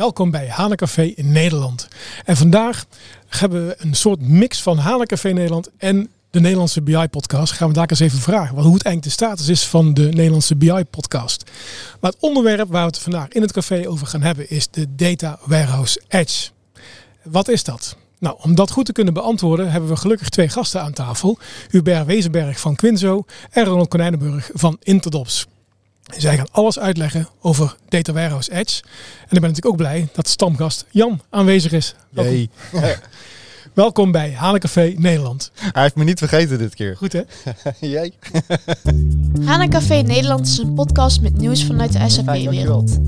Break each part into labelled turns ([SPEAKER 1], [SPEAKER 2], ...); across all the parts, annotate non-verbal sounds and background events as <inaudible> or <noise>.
[SPEAKER 1] Welkom bij Hanencafé in Nederland. En vandaag hebben we een soort mix van Hanencafé Nederland en de Nederlandse BI-podcast. Gaan we daar eens even vragen wat, hoe het eigenlijk de status is van de Nederlandse BI-podcast. Maar het onderwerp waar we het vandaag in het café over gaan hebben is de Data Warehouse Edge. Wat is dat? Nou, om dat goed te kunnen beantwoorden hebben we gelukkig twee gasten aan tafel. Hubert Wezenberg van Quinzo en Ronald Konijnenburg van Interdops. Zij gaan alles uitleggen over Data Warehouse Edge. En ik ben natuurlijk ook blij dat stamgast Jan aanwezig is. Welkom, <laughs> Welkom bij Hanencafé Nederland.
[SPEAKER 2] Hij heeft me niet vergeten dit keer.
[SPEAKER 1] Goed hè? <laughs>
[SPEAKER 2] Jij? <laughs>
[SPEAKER 3] Hanencafé Nederland is een podcast met nieuws vanuit de SAP-wereld.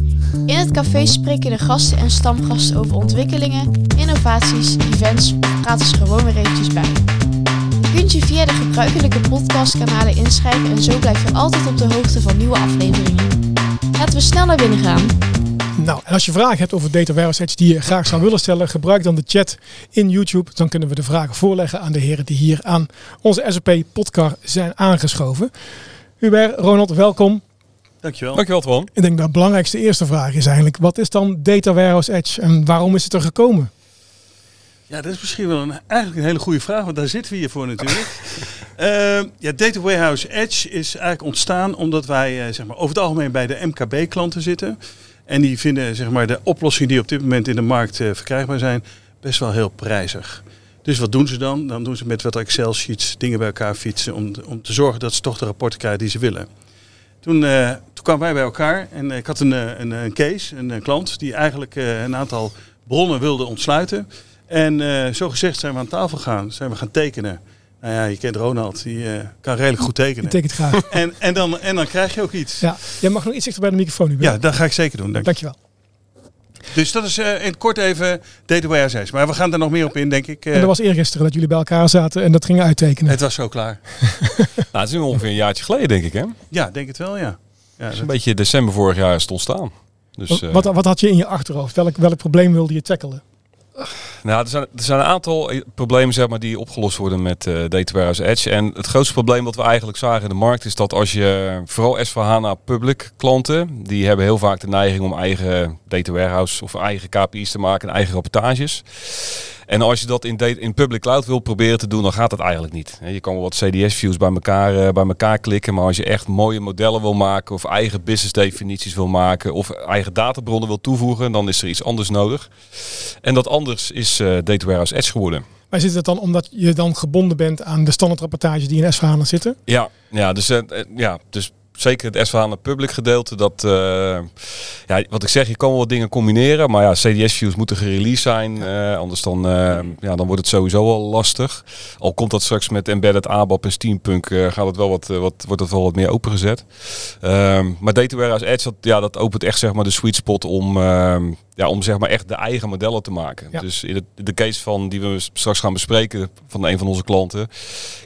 [SPEAKER 3] In het café spreken de gasten en stamgasten over ontwikkelingen, innovaties, events, praten ze gewoon weer eventjes bij. Je kunt je via de gebruikelijke podcastkanalen inschrijven en zo blijf je altijd op de hoogte van nieuwe afleveringen. Laten we snel naar binnen gaan.
[SPEAKER 1] Nou, en als je vragen hebt over Data Warehouse Edge die je graag zou willen stellen, gebruik dan de chat in YouTube. Dan kunnen we de vragen voorleggen aan de heren die hier aan onze SAP podcast zijn aangeschoven. Hubert, Ronald, welkom.
[SPEAKER 4] Dankjewel.
[SPEAKER 5] Dankjewel, Twan.
[SPEAKER 1] Ik denk dat de belangrijkste eerste vraag is eigenlijk, wat is dan Data Warehouse Edge en waarom is het er gekomen?
[SPEAKER 4] Ja, dat is misschien wel een, eigenlijk een hele goede vraag, want daar zitten we hier voor natuurlijk. Uh, <laughs> ja, Data Warehouse Edge is eigenlijk ontstaan omdat wij uh, zeg maar, over het algemeen bij de MKB-klanten zitten. En die vinden zeg maar, de oplossingen die op dit moment in de markt uh, verkrijgbaar zijn best wel heel prijzig. Dus wat doen ze dan? Dan doen ze met wat Excel-sheets dingen bij elkaar fietsen om, om te zorgen dat ze toch de rapporten krijgen die ze willen. Toen, uh, toen kwamen wij bij elkaar en ik had een, een, een case, een, een, klant, die eigenlijk een aantal bronnen wilde ontsluiten. En uh, zo gezegd zijn we aan tafel gaan, zijn we gaan tekenen. Nou ja, je kent Ronald, die uh, kan redelijk goed tekenen.
[SPEAKER 1] Ik tekent graag. <laughs>
[SPEAKER 4] En, en, dan, en dan krijg je ook iets.
[SPEAKER 1] Ja, jij mag nog iets dichter bij de microfoon nu.
[SPEAKER 4] Ja, dat ga ik zeker doen. Dank
[SPEAKER 1] Dankjewel.
[SPEAKER 4] Dus dat is uh, in het kort even Data Warehouse Maar we gaan er nog meer op in, denk ik.
[SPEAKER 1] En dat was eergisteren dat jullie bij elkaar zaten en dat gingen uittekenen.
[SPEAKER 4] Het was zo klaar. <laughs>
[SPEAKER 5] nou, het is nu ongeveer een jaartje geleden, denk ik, hè?
[SPEAKER 4] Ja, denk het wel, ja. ja
[SPEAKER 5] dat is een beetje december vorig jaar stond staan. Dus,
[SPEAKER 1] wat, wat, wat had je in je achterhoofd? Welk, welk probleem wilde je tackelen?
[SPEAKER 5] Nou, er zijn, er zijn een aantal problemen zeg maar, die opgelost worden met uh, Data Warehouse Edge. En het grootste probleem wat we eigenlijk zagen in de markt is dat als je vooral S4HANA public klanten, die hebben heel vaak de neiging om eigen Data Warehouse of eigen KPI's te maken en eigen rapportages. En als je dat in, in public cloud wil proberen te doen, dan gaat dat eigenlijk niet. Je kan wel wat CDS-views bij elkaar, uh, bij elkaar klikken, maar als je echt mooie modellen wil maken of eigen business definities wil maken of eigen databronnen wil toevoegen, dan is er iets anders nodig. En dat anders is uh, Data Warehouse Edge geworden.
[SPEAKER 1] Maar zit het dan omdat je dan gebonden bent aan de standaardrapportage die in S4HANA zitten?
[SPEAKER 5] Ja, ja dus, uh, ja, dus zeker het S4HANA public gedeelte, dat, uh, ja, wat ik zeg, je kan wel wat dingen combineren, maar ja, CDS-views moeten gereleased zijn, uh, anders dan, uh, ja, dan wordt het sowieso wel lastig. Al komt dat straks met embedded ABAP en Steampunk, gaat het wel wat, wat, wordt het wel wat meer opengezet. Um, maar Data Warehouse Edge, dat, ja, dat opent echt zeg maar de sweet spot om, ja, om zeg maar echt de eigen modellen te maken. Ja. Dus in de, de case van die we straks gaan bespreken van een van onze klanten, ja,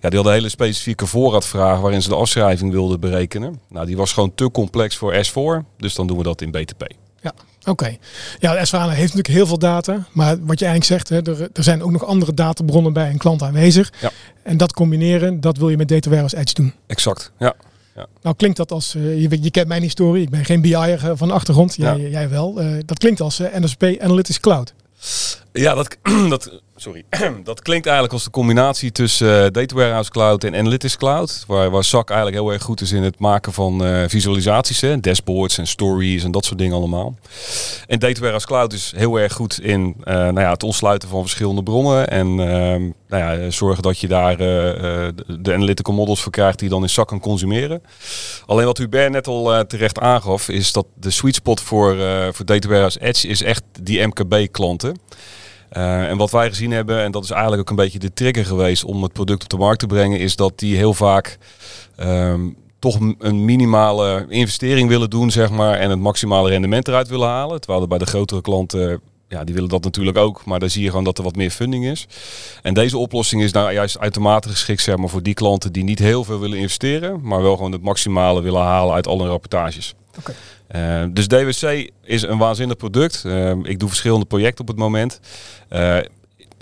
[SPEAKER 5] die hadden een hele specifieke voorraadvraag waarin ze de afschrijving wilden berekenen. Nou, die was gewoon te complex voor S4, dus dan doen we dat in BTP.
[SPEAKER 1] Ja, oké. Okay. Ja, S4 heeft natuurlijk heel veel data, maar wat je eigenlijk zegt, hè, er, er zijn ook nog andere databronnen bij een klant aanwezig.
[SPEAKER 5] Ja.
[SPEAKER 1] En dat combineren, dat wil je met Data Warehouse Edge doen.
[SPEAKER 5] Exact, ja.
[SPEAKER 1] Ja. Nou klinkt dat als, uh, je, je, kent mijn historie, ik ben geen BI'er uh, van de achtergrond, jij, ja. jij wel. Uh, dat klinkt als NSP Analytics Cloud.
[SPEAKER 5] Ja, dat, <clears throat> dat, sorry. <clears throat> dat klinkt eigenlijk als de combinatie tussen uh, Data Warehouse Cloud en Analytics Cloud. Waar, waar SAC eigenlijk heel erg goed is in het maken van uh, visualisaties, hè, dashboards en stories en dat soort dingen allemaal. En Data Warehouse Cloud is heel erg goed in uh, nou ja, het ontsluiten van verschillende bronnen. En nou ja, zorgen dat je daar de, de analytical models voor krijgt die je dan in SAC kan consumeren. Alleen wat Hubert net al terecht aangaf, is dat de sweet spot voor, voor Data Warehouse Edge is echt die MKB klanten. Uh, en wat wij gezien hebben, en dat is eigenlijk ook een beetje de trigger geweest om het product op de markt te brengen, is dat die heel vaak um, toch een minimale investering willen doen, zeg maar, en het maximale rendement eruit willen halen. Terwijl er bij de grotere klanten, ja, die willen dat natuurlijk ook, maar dan zie je gewoon dat er wat meer funding is. En deze oplossing is nou juist uitermate geschikt, zeg maar, voor die klanten die niet heel veel willen investeren, maar wel gewoon het maximale willen halen uit alle rapportages.
[SPEAKER 1] Okay.
[SPEAKER 5] Uh, dus DWC is een waanzinnig product. Uh, ik doe verschillende projecten op het moment. Uh,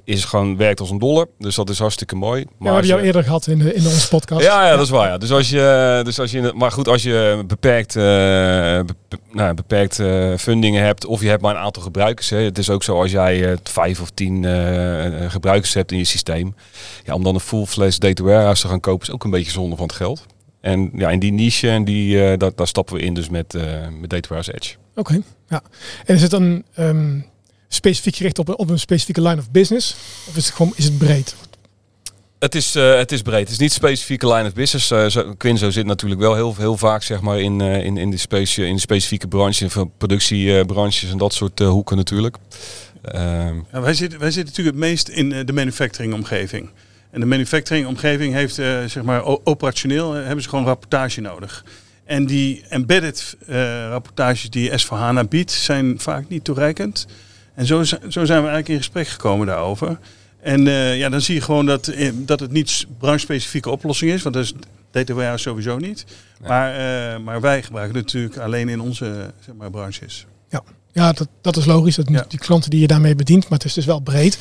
[SPEAKER 5] is gewoon werkt als een dolle. Dus dat is hartstikke mooi.
[SPEAKER 1] Ja, we hebben jou
[SPEAKER 5] je-
[SPEAKER 1] eerder gehad in, de, in onze podcast.
[SPEAKER 5] ja, ja, dat is waar. Ja. Dus als je, dus als je, maar goed, als je beperkt, eh, nou, beperkt eh, fundingen hebt, of je hebt maar een aantal gebruikers. Hè. Het is ook zo als jij eh, vijf of tien gebruikers hebt in je systeem, ja, om dan een full-fledged data warehouse te gaan kopen, is ook een beetje zonde van het geld. En ja, in die niche, en die, daar, daar stappen we in dus met, met Data Warehouse Edge.
[SPEAKER 1] Oké, ja. En is het dan ehm, specifiek gericht op een, op een specifieke line of business? Of is het gewoon is het breed?
[SPEAKER 5] Het is, eh, het is breed. Het is niet specifieke line of business. Eh, zo- Quinzo zit natuurlijk wel heel, heel vaak zeg maar, in, eh, in, in, de specie, in de specifieke branche, van productiebranches en dat soort hoeken natuurlijk. Ehm,
[SPEAKER 4] Ja, wij, zitten, wij zitten natuurlijk het meest in de manufacturing omgeving. En de manufacturing omgeving heeft, eh, zeg maar, operationeel hebben ze gewoon rapportage nodig. En die embedded eh, rapportages die S4HANA biedt, zijn vaak niet toereikend. En zo, zo zijn we eigenlijk in gesprek gekomen daarover. En eh, ja, dan zie je gewoon dat, eh, dat het niet branchespecifieke oplossing is, want dat is warehouse sowieso niet.
[SPEAKER 5] Nee.
[SPEAKER 4] Maar, eh, maar wij gebruiken het natuurlijk alleen in onze zeg maar, branches.
[SPEAKER 1] Ja, dat, dat is logisch. Dat
[SPEAKER 4] Ja.
[SPEAKER 1] die klanten die je daarmee bedient, maar het is dus wel breed.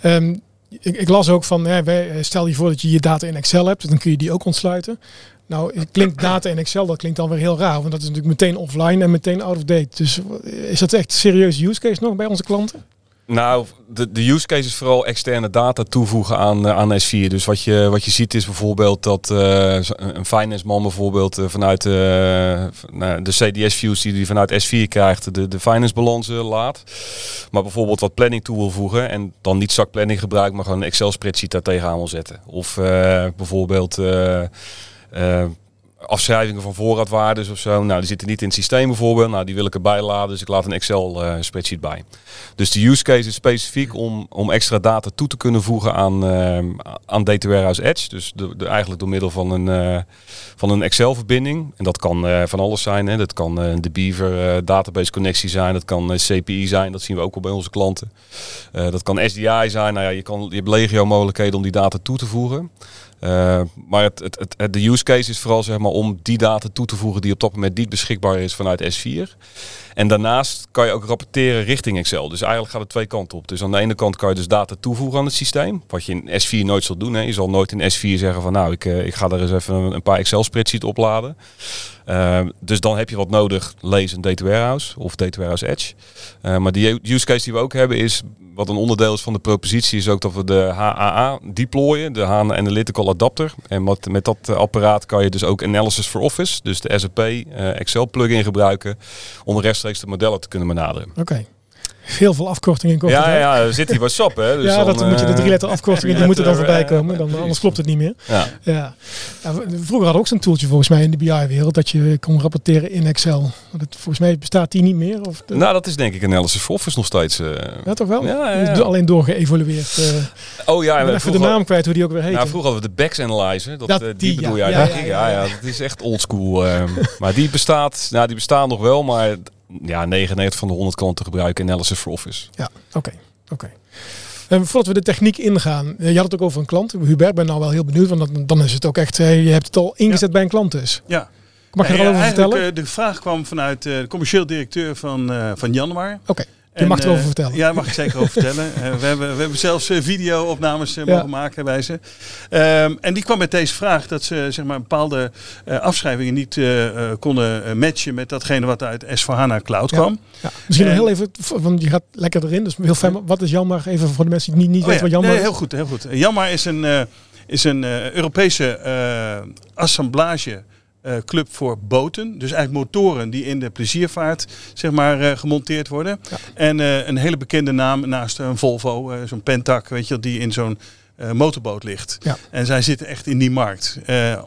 [SPEAKER 1] Ehm, ik, ik las ook van, hè, wij- stel je voor dat je je data in Excel hebt, dan kun je die ook ontsluiten. Nou, klinkt data in Excel, dat klinkt dan weer heel raar, want dat is natuurlijk meteen offline en meteen out of date. Dus is dat echt een serieuze use case nog bij onze klanten?
[SPEAKER 5] Nou, de, de use case is vooral externe data toevoegen aan, eh, aan S4. Dus wat je, wat je ziet is bijvoorbeeld dat eh, een finance man bijvoorbeeld eh, vanuit nou, de CDS views die hij vanuit S4 krijgt, de, de finance balansen laat. Maar bijvoorbeeld wat planning toe wil voegen en dan niet zakplanning gebruikt, maar gewoon een Excel spreadsheet daar tegenaan wil zetten. Of bijvoorbeeld eh, afschrijvingen van voorraadwaardes of zo. Nou, die zitten niet in het systeem bijvoorbeeld. Nou, die wil ik erbij laden, dus ik laat een Excel eh, spreadsheet bij. Dus de use case is specifiek om, om extra data toe te kunnen voegen aan, eh, aan Data Warehouse Edge. Dus de, de, eigenlijk door middel van een, eh, van een Excel-verbinding. En dat kan van alles zijn. Hè. Dat kan de Beaver database connectie zijn. Dat kan CPI zijn. Dat zien we ook al bij onze klanten. Dat kan SDI zijn. Nou ja, je, kan, je hebt legio mogelijkheden om die data toe te voegen. Eh, maar het, het, de use case is vooral zeg maar, om die data toe te voegen die op dat moment niet beschikbaar is vanuit S4. En daarnaast kan je ook rapporteren richting Excel. Dus eigenlijk gaat het twee kanten op. Dus aan de ene kant kan je dus data toevoegen aan het systeem. Wat je in S4 nooit zal doen. Hè. Je zal nooit in S4 zeggen van nou, ik, eh, ik ga er eens even een, een paar Excel spreadsheets opladen. Eh, dus dan heb je wat nodig. Lees een data warehouse of data warehouse edge. Eh, maar die use case die we ook hebben is, wat een onderdeel is van de propositie, is ook dat we de HAA deployen, de HANA Analytical Adapter. En met, met dat eh, apparaat kan je dus ook Analysis for Office, dus de SAP eh, Excel plugin gebruiken, om rechtstreeks de modellen te kunnen benaderen.
[SPEAKER 1] Oké. Heel veel afkortingen in korte
[SPEAKER 5] Ja,
[SPEAKER 1] tijd.
[SPEAKER 5] ja, er zit hier wat sap, hè? Dus
[SPEAKER 1] ja,
[SPEAKER 5] dan,
[SPEAKER 1] dat moet je de
[SPEAKER 5] eh,
[SPEAKER 1] drie letter afkortingen, die <laughs> moeten dan voorbij komen. Dan, anders klopt het niet meer.
[SPEAKER 5] Ja.
[SPEAKER 1] Ja. Vroeger hadden we ook zo'n toeltje volgens mij in de BI-wereld dat je kon rapporteren in Excel. Dat, volgens mij bestaat die niet meer. Of de-
[SPEAKER 5] Nou, dat is denk ik Analysis for Office nog steeds. eh.
[SPEAKER 1] ja, toch wel?
[SPEAKER 5] Ja,
[SPEAKER 1] alleen doorgeëvolueerd. eh
[SPEAKER 5] Oh ja, we-
[SPEAKER 1] even de naam kwijt hoe die ook weer heet.
[SPEAKER 5] Nou, vroeger hadden we de Backs Analyzer. Dat,
[SPEAKER 1] Dat-
[SPEAKER 5] die,
[SPEAKER 1] die,
[SPEAKER 5] bedoel jij,
[SPEAKER 1] Ja,
[SPEAKER 5] denk
[SPEAKER 1] ja,
[SPEAKER 5] ik.
[SPEAKER 1] ja,
[SPEAKER 5] dat is echt oldschool. ehm maar die bestaat, nou, die bestaan nog wel, maar ja, 99 van de 100 klanten gebruiken Analysis for Office.
[SPEAKER 1] Ja, oké. oké. En voordat we de techniek ingaan, eh, je had het ook over een klant. Hubert, ben nou wel heel benieuwd, want dan, dan is het ook echt, eh, je hebt het al ingezet bij een klant dus.
[SPEAKER 4] Ja,
[SPEAKER 1] Mag je er al over vertellen?
[SPEAKER 4] eh, de vraag kwam vanuit eh, de commercieel directeur van, eh van Januar.
[SPEAKER 1] Oké, je
[SPEAKER 4] En,
[SPEAKER 1] mag erover
[SPEAKER 4] eh,
[SPEAKER 1] vertellen.
[SPEAKER 4] Ja, daar mag ik zeker over vertellen. <laughs> Eh, we, hebben, we hebben zelfs eh, video-opnames
[SPEAKER 1] Ja.
[SPEAKER 4] mogen maken bij ze. Ehm, en die kwam met deze vraag dat ze zeg maar, bepaalde afschrijvingen niet konden matchen met datgene wat uit S4HANA Cloud kwam.
[SPEAKER 1] Ja, misschien
[SPEAKER 4] en-
[SPEAKER 1] nog heel even, want je gaat lekker erin, dus heel fijn. maar Wat is Janmar? Even voor de mensen die niet, niet
[SPEAKER 4] Oh
[SPEAKER 1] weten wat Janmar
[SPEAKER 4] nee, heel goed, heel goed. Jammer is een, is een Europese assemblage eh, club voor boten. Dus eigenlijk motoren die in de pleziervaart zeg maar, eh, gemonteerd worden.
[SPEAKER 1] Ja.
[SPEAKER 4] En eh, een hele bekende naam naast een Volvo, zo'n Pentac, weet je, wel, die in zo'n motorboot ligt.
[SPEAKER 1] Ja.
[SPEAKER 4] En zij zitten echt in die markt,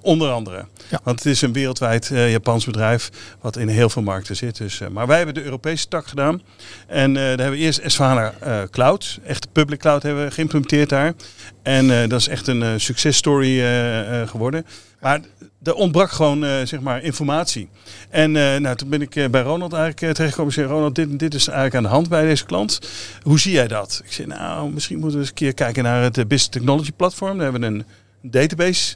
[SPEAKER 4] onder andere.
[SPEAKER 1] Ja.
[SPEAKER 4] Want het is een wereldwijd Japans bedrijf wat in heel veel markten zit. Dus, maar wij hebben de Europese tak gedaan. En daar hebben we eerst S4HANA eh, Cloud, echt de public cloud hebben we geïmplementeerd daar. En eh, dat is echt een eh, successtory eh, geworden. Maar er ontbrak gewoon zeg maar informatie. En nou, toen ben ik bij Ronald eigenlijk terechtgekomen. Ik zei, Ronald, dit, dit is eigenlijk aan de hand bij deze klant. Hoe zie jij dat? Ik zei, nou, misschien moeten we eens een keer kijken naar het Business Technology Platform. Daar hebben we een database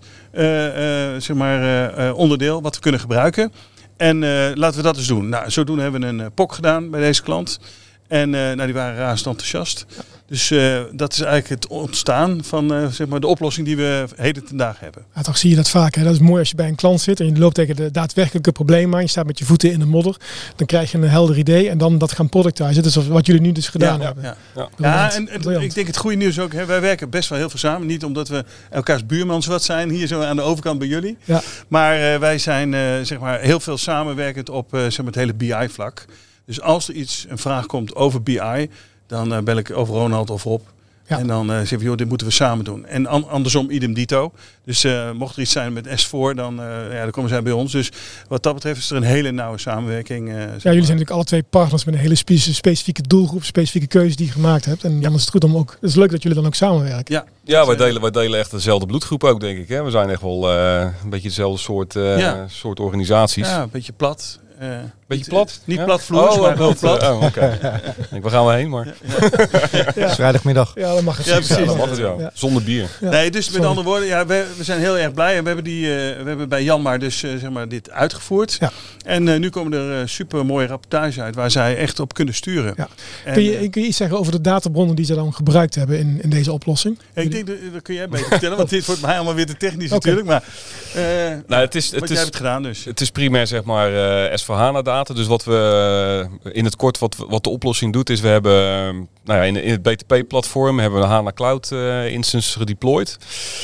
[SPEAKER 4] zeg maar, onderdeel wat we kunnen gebruiken. En laten we dat eens doen. Nou, zodoende hebben we een POC gedaan bij deze klant. En nou, die waren razend enthousiast. Dus eh, dat is eigenlijk het ontstaan van eh, zeg maar de oplossing die we heden ten daag hebben.
[SPEAKER 1] Ja, toch zie je dat vaak. Hè? Dat is mooi als je bij een klant zit en je loopt tegen de daadwerkelijke problemen aan. Je staat met je voeten in de modder. Dan krijg je een helder idee en dan dat gaan productizen. Dat is wat jullie nu dus gedaan
[SPEAKER 4] ja,
[SPEAKER 1] hebben.
[SPEAKER 4] Ja,
[SPEAKER 5] Ja.
[SPEAKER 4] ja en, en ik denk het goede nieuws ook. Hè, wij werken best wel heel veel samen. Niet omdat we elkaars buurmans wat zijn hier zo aan de overkant bij jullie.
[SPEAKER 1] Ja.
[SPEAKER 4] Maar eh, wij zijn eh, zeg maar heel veel samenwerkend op eh, zeg maar het hele BI-vlak. Dus als er iets, een vraag komt over BI, dan eh, bel ik over Ronald of Rob.
[SPEAKER 1] Ja.
[SPEAKER 4] En dan eh zeg ik, joh, dit moeten we samen doen. En an- andersom, idem dito. Dus eh, mocht er iets zijn met S4, dan, eh, ja, dan komen zij bij ons. Dus wat dat betreft is er een hele nauwe samenwerking. eh,
[SPEAKER 1] Ja, jullie
[SPEAKER 4] maar.
[SPEAKER 1] zijn natuurlijk alle twee partners met een hele spe- specifieke doelgroep, specifieke keuze die je gemaakt hebt. En dan is het goed om ook. Het is leuk dat jullie dan ook samenwerken.
[SPEAKER 4] Ja,
[SPEAKER 5] Ja, wij delen, wij delen echt dezelfde bloedgroep ook, denk ik. Hè? We zijn echt wel eh, een beetje dezelfde soort, eh,
[SPEAKER 4] Ja.
[SPEAKER 5] soort organisaties.
[SPEAKER 4] ja, een beetje plat. Eh,
[SPEAKER 5] Beetje plat?
[SPEAKER 4] Niet
[SPEAKER 5] Ja?
[SPEAKER 4] platvloers,
[SPEAKER 5] Oh,
[SPEAKER 4] maar wel
[SPEAKER 5] dat,
[SPEAKER 4] plat.
[SPEAKER 5] eh, oh, oké. Denk, waar gaan we heen? Maar
[SPEAKER 1] Ja. <laughs>
[SPEAKER 2] Vrijdagmiddag.
[SPEAKER 1] Ja, dat mag het
[SPEAKER 4] Ja,
[SPEAKER 1] zeker.
[SPEAKER 4] precies.
[SPEAKER 5] ja, dat mag het wel.
[SPEAKER 1] Ja.
[SPEAKER 5] Zonder bier.
[SPEAKER 1] Ja.
[SPEAKER 4] Nee, dus met andere woorden, ja, we, we zijn heel erg blij. En we hebben, die, eh, we hebben bij Janmar dus eh, zeg maar, dit uitgevoerd.
[SPEAKER 1] Ja.
[SPEAKER 4] En eh, nu komen er eh, super mooie rapportages uit waar zij echt op kunnen sturen.
[SPEAKER 1] Ja.
[SPEAKER 4] En,
[SPEAKER 1] Kun, je,
[SPEAKER 4] eh,
[SPEAKER 1] kun je iets zeggen over de databronnen die ze dan gebruikt hebben in, in deze oplossing?
[SPEAKER 4] ik denk dat, dat kun jij beter vertellen, want dit wordt mij allemaal weer te technisch natuurlijk. Maar eh
[SPEAKER 5] Nou, het is,
[SPEAKER 4] wat
[SPEAKER 5] het
[SPEAKER 4] jij
[SPEAKER 5] is,
[SPEAKER 4] gedaan dus.
[SPEAKER 5] Het is primair zeg maar eh S4HANA data. Dus wat we eh, in het kort wat, wat de oplossing doet is we hebben eh, nou ja, in, in het BTP platform hebben we een HANA Cloud eh, instance gedeployed.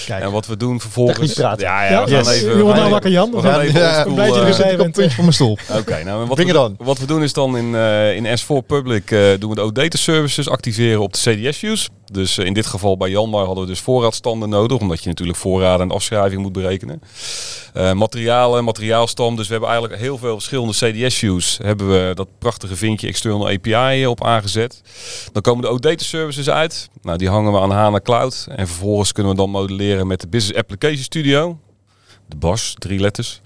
[SPEAKER 2] Kijk.
[SPEAKER 5] En wat we doen vervolgens. Ja, ja,
[SPEAKER 1] Ja,
[SPEAKER 5] we gaan
[SPEAKER 1] yes.
[SPEAKER 5] even. We gaan
[SPEAKER 1] nou wakker, Jan.
[SPEAKER 5] We gaan
[SPEAKER 2] Ja,
[SPEAKER 5] even
[SPEAKER 2] ja,
[SPEAKER 5] eh,
[SPEAKER 1] er
[SPEAKER 2] ik op puntje van mijn stoel.
[SPEAKER 5] Oké, nou en wat, we,
[SPEAKER 2] on.
[SPEAKER 5] wat we doen is dan in, eh, in S4 Public eh, doen we de OData services activeren op de CDS views. Dus in dit geval bij Janmar hadden we dus voorraadstanden nodig, omdat je natuurlijk voorraden en afschrijving moet berekenen. Eh, materialen, materiaalstam. Dus we hebben eigenlijk heel veel verschillende CDS views. Hebben we dat prachtige vinkje external API op aangezet. Dan komen de OData services uit. Nou, die hangen we aan HANA Cloud. En vervolgens kunnen we dan modelleren met de Business Application Studio. De BAS, drie letters.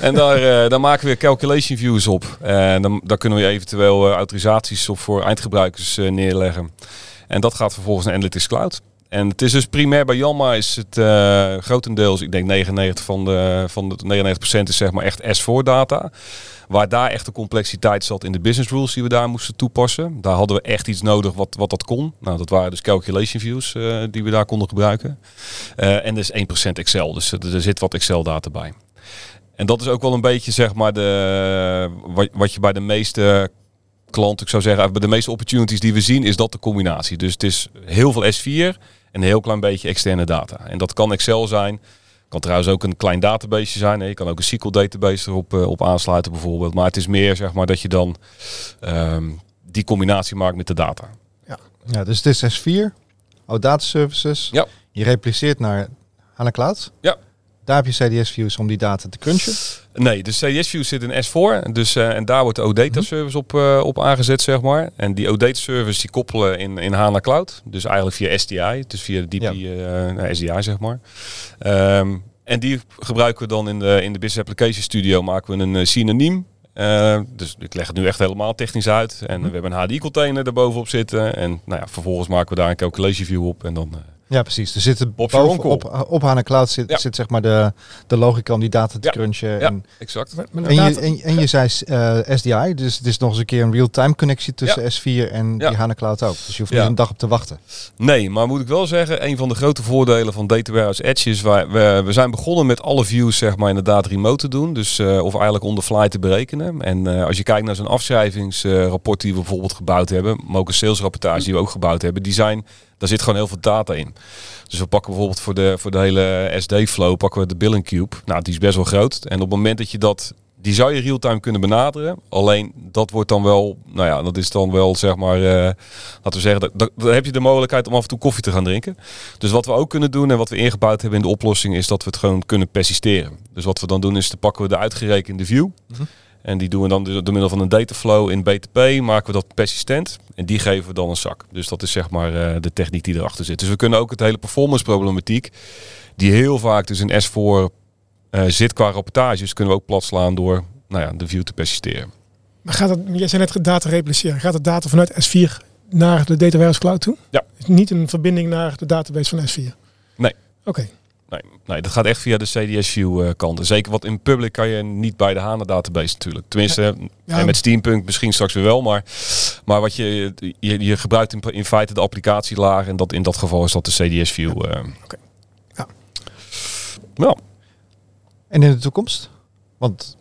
[SPEAKER 5] En daar, eh, daar maken we calculation views op. En dan, daar kunnen we eventueel eh, autorisaties op voor eindgebruikers eh, neerleggen. En dat gaat vervolgens naar Analytics Cloud. En het is dus primair bij Janma is het eh, grotendeels, ik denk 99 van de, van de 99% is zeg maar echt S4 data. Waar daar echt de complexiteit zat in de business rules die we daar moesten toepassen. Daar hadden we echt iets nodig wat, wat dat kon. Nou, dat waren dus calculation views eh, die we daar konden gebruiken. Eh, en dus 1% Excel, dus er, zit wat Excel data bij. En dat is ook wel een beetje zeg maar de, wat je bij de meeste klanten, ik zou zeggen, bij de meeste opportunities die we zien, is dat de combinatie. Dus het is heel veel S4 en een heel klein beetje externe data. En dat kan Excel zijn. Kan trouwens ook een klein database zijn. Je kan ook een SQL database erop eh, op aansluiten bijvoorbeeld. Maar het is meer zeg maar dat je dan ehm, die combinatie maakt met de data.
[SPEAKER 2] Ja, dus het is S4, OData Services.
[SPEAKER 5] Ja.
[SPEAKER 2] Je repliceert naar HANA Cloud.
[SPEAKER 5] Ja.
[SPEAKER 2] Daar heb je CDS views om die data te crunchen.
[SPEAKER 5] Nee, de CDS view zit in S4. Dus, eh, en daar wordt de OData service op, eh, op aangezet, zeg maar. En die OData service die koppelen in, in HANA Cloud. Dus eigenlijk via SDI. Dus via de DP,
[SPEAKER 2] Ja.
[SPEAKER 5] eh, nou, SDI, zeg maar. Ehm, en die gebruiken we dan in de, in de Business Application Studio. Maken we een synoniem. Eh, dus ik leg het nu echt helemaal technisch uit. En we hebben een HDI-container daarbovenop zitten. En nou ja, vervolgens maken we daar een calculation view op. En dan...
[SPEAKER 2] Ja, precies. Er zit
[SPEAKER 5] Op
[SPEAKER 2] op, op HANA Cloud zit,
[SPEAKER 5] Ja.
[SPEAKER 2] zit zeg maar de, de logica om die data te
[SPEAKER 5] Ja.
[SPEAKER 2] crunchen.
[SPEAKER 5] ja,
[SPEAKER 2] En,
[SPEAKER 5] exact.
[SPEAKER 1] Met- met
[SPEAKER 2] en, je, en, en je zei eh, SDI, dus het is nog eens een keer een real-time connectie tussen S4 en
[SPEAKER 5] Ja.
[SPEAKER 2] die HANA Cloud ook. Dus je hoeft
[SPEAKER 5] Ja.
[SPEAKER 2] niet een dag op te wachten.
[SPEAKER 5] Nee, maar moet ik wel zeggen, een van de grote voordelen van Data Warehouse Edge is, wij, we, we zijn begonnen met alle views zeg maar inderdaad remote te doen. Dus, eh, of eigenlijk on the fly te berekenen. En eh, als je kijkt naar zo'n afschrijvingsrapport die we bijvoorbeeld gebouwd hebben, maar ook een salesrapportage die we ook gebouwd hebben, die zijn, daar zit gewoon heel veel data in. Dus we pakken bijvoorbeeld voor de, voor de hele SD-flow pakken we de billing cube. Nou, die is best wel groot. En op het moment dat je dat, die zou je real-time kunnen benaderen. Alleen dat wordt dan wel, nou ja, dat is dan wel zeg maar, eh, laten we zeggen, dat, dan heb je de mogelijkheid om af en toe koffie te gaan drinken. Dus wat we ook kunnen doen en wat we ingebouwd hebben in de oplossing is dat we het gewoon kunnen persisteren. Dus wat we dan doen is, dan pakken we de uitgerekende view.
[SPEAKER 2] Mhm.
[SPEAKER 5] En die doen we dan door middel van een dataflow in BTP, maken we dat persistent. En die geven we dan een zak. Dus dat is zeg maar eh, de techniek die erachter zit. Dus we kunnen ook het hele performance problematiek, die heel vaak dus in S4 eh, zit qua rapportages, kunnen we ook platslaan door nou ja, de view te persisteren.
[SPEAKER 1] Maar gaat het, jij zei net data repliceren. Gaat het data vanuit S4 naar de Data Warehouse Cloud toe?
[SPEAKER 5] Ja.
[SPEAKER 1] Niet een verbinding naar de database van S4?
[SPEAKER 5] Nee.
[SPEAKER 1] Oké.
[SPEAKER 5] Nee, nee, dat gaat echt via de CDS-view uh, kant. En zeker wat in public kan je niet bij de HANA database natuurlijk. Tenminste, ja. en met Steampunk misschien straks weer wel. Maar, maar wat je, je, je gebruikt in, in feite de applicatielaag. En dat, in dat geval is dat de CDS-view. Uh,
[SPEAKER 1] okay. Ja.
[SPEAKER 5] Nou.
[SPEAKER 2] En in de toekomst? Want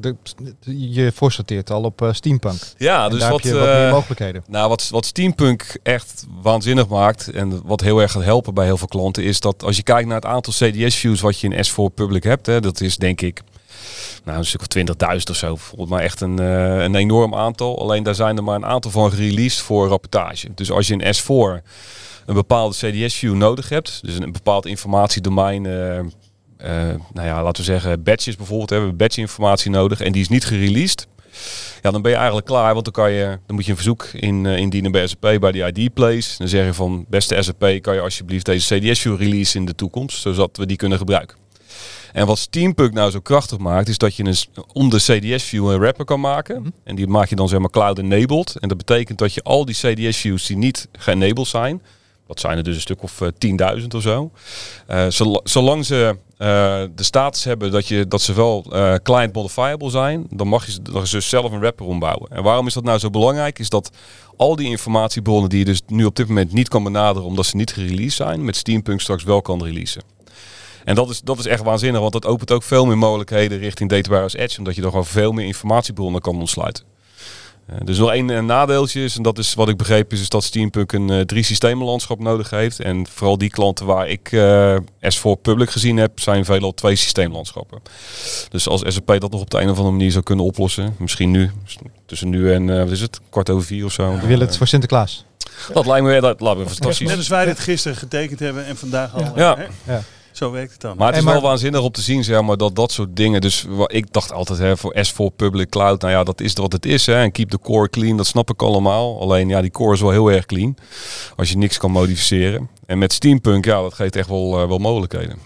[SPEAKER 2] de, je voorsorteert al op uh, Steampunk.
[SPEAKER 5] Ja, dus
[SPEAKER 2] daar
[SPEAKER 5] wat,
[SPEAKER 2] heb je wat meer mogelijkheden.
[SPEAKER 5] Nou, wat, wat Steampunk echt waanzinnig maakt en wat heel erg gaat helpen bij heel veel klanten is dat als je kijkt naar het aantal CDS-views wat je in S4 Public hebt, hè, dat is denk ik nou, een stuk of 20.000 of zo. Volgens mij echt een, uh, een enorm aantal. Alleen daar zijn er maar een aantal van gereleased voor rapportage. Dus als je in S4 een bepaalde CDS-view nodig hebt, dus een bepaald informatiedomein. Uh, uh, nou ja, laten we zeggen, badges bijvoorbeeld, hebben we badge informatie nodig en die is niet gereleased. Ja, dan ben je eigenlijk klaar, want dan, kan je, dan moet je een verzoek in, uh, indienen bij SAP, bij die ID place. Dan zeg je van, beste SAP, kan je alsjeblieft deze CDS-view release in de toekomst, zodat we die kunnen gebruiken. En wat Steampunk nou zo krachtig maakt, is dat je een, om de CDS-view een wrapper kan maken. -hmm. En die maak je dan zeg maar cloud-enabled. En dat betekent dat je al die CDS-views die niet geënabled zijn, dat zijn er dus een stuk of uh, 10.000 of zo. Uh, zolang ze uh, de status hebben dat, je, dat ze wel client modifiable zijn, dan mag je dan zelf een wrapper ombouwen. En waarom is dat nou zo belangrijk? Is dat al die informatiebronnen die je dus nu op dit moment niet kan benaderen omdat ze niet gereleased zijn, met Steampunk straks wel kan releasen. En dat is, dat is echt waanzinnig, want dat opent ook veel meer mogelijkheden richting Data Warehouse Edge, omdat je dan gewoon veel meer informatiebronnen kan ontsluiten. Uh, dus nog één uh, nadeeltje is, en dat is wat ik begreep, is, is dat Steampunk een uh, drie systemenlandschap nodig heeft. En vooral die klanten waar ik S4 Public gezien heb, zijn veelal twee systeemlandschappen. Dus als SAP dat nog op de een of andere manier zou kunnen oplossen, misschien nu, tussen nu en wat is het, kwart over vier of zo.
[SPEAKER 2] We willen het voor Sinterklaas.
[SPEAKER 5] Dat lijkt me, dat lijkt me fantastisch.
[SPEAKER 4] Net als wij dit gisteren getekend hebben en vandaag al.
[SPEAKER 5] Ja.
[SPEAKER 4] ja. Zo werkt het dan.
[SPEAKER 5] Maar het is wel waanzinnig om te zien, zeg maar, dat dat soort dingen. Dus ik dacht altijd, hè, voor S4 Public Cloud, nou ja, dat is wat het is. Hè, en keep the core clean, dat snap ik allemaal. Alleen, ja, die core is wel heel erg clean. Als je niks kan modificeren. En met Steampunk, ja, dat geeft echt wel, uh, wel mogelijkheden.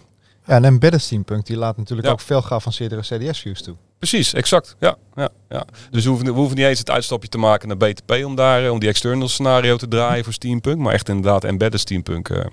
[SPEAKER 2] Ja, en embedded Steampunk, die laat natuurlijk ja. ook veel geavanceerdere CDS-views toe.
[SPEAKER 5] Precies, exact. Ja, ja, ja. Dus we hoeven, we hoeven niet eens het uitstapje te maken naar BTP om daar om die external scenario te draaien voor Steampunk, maar echt inderdaad embedded Steampunk. Uh.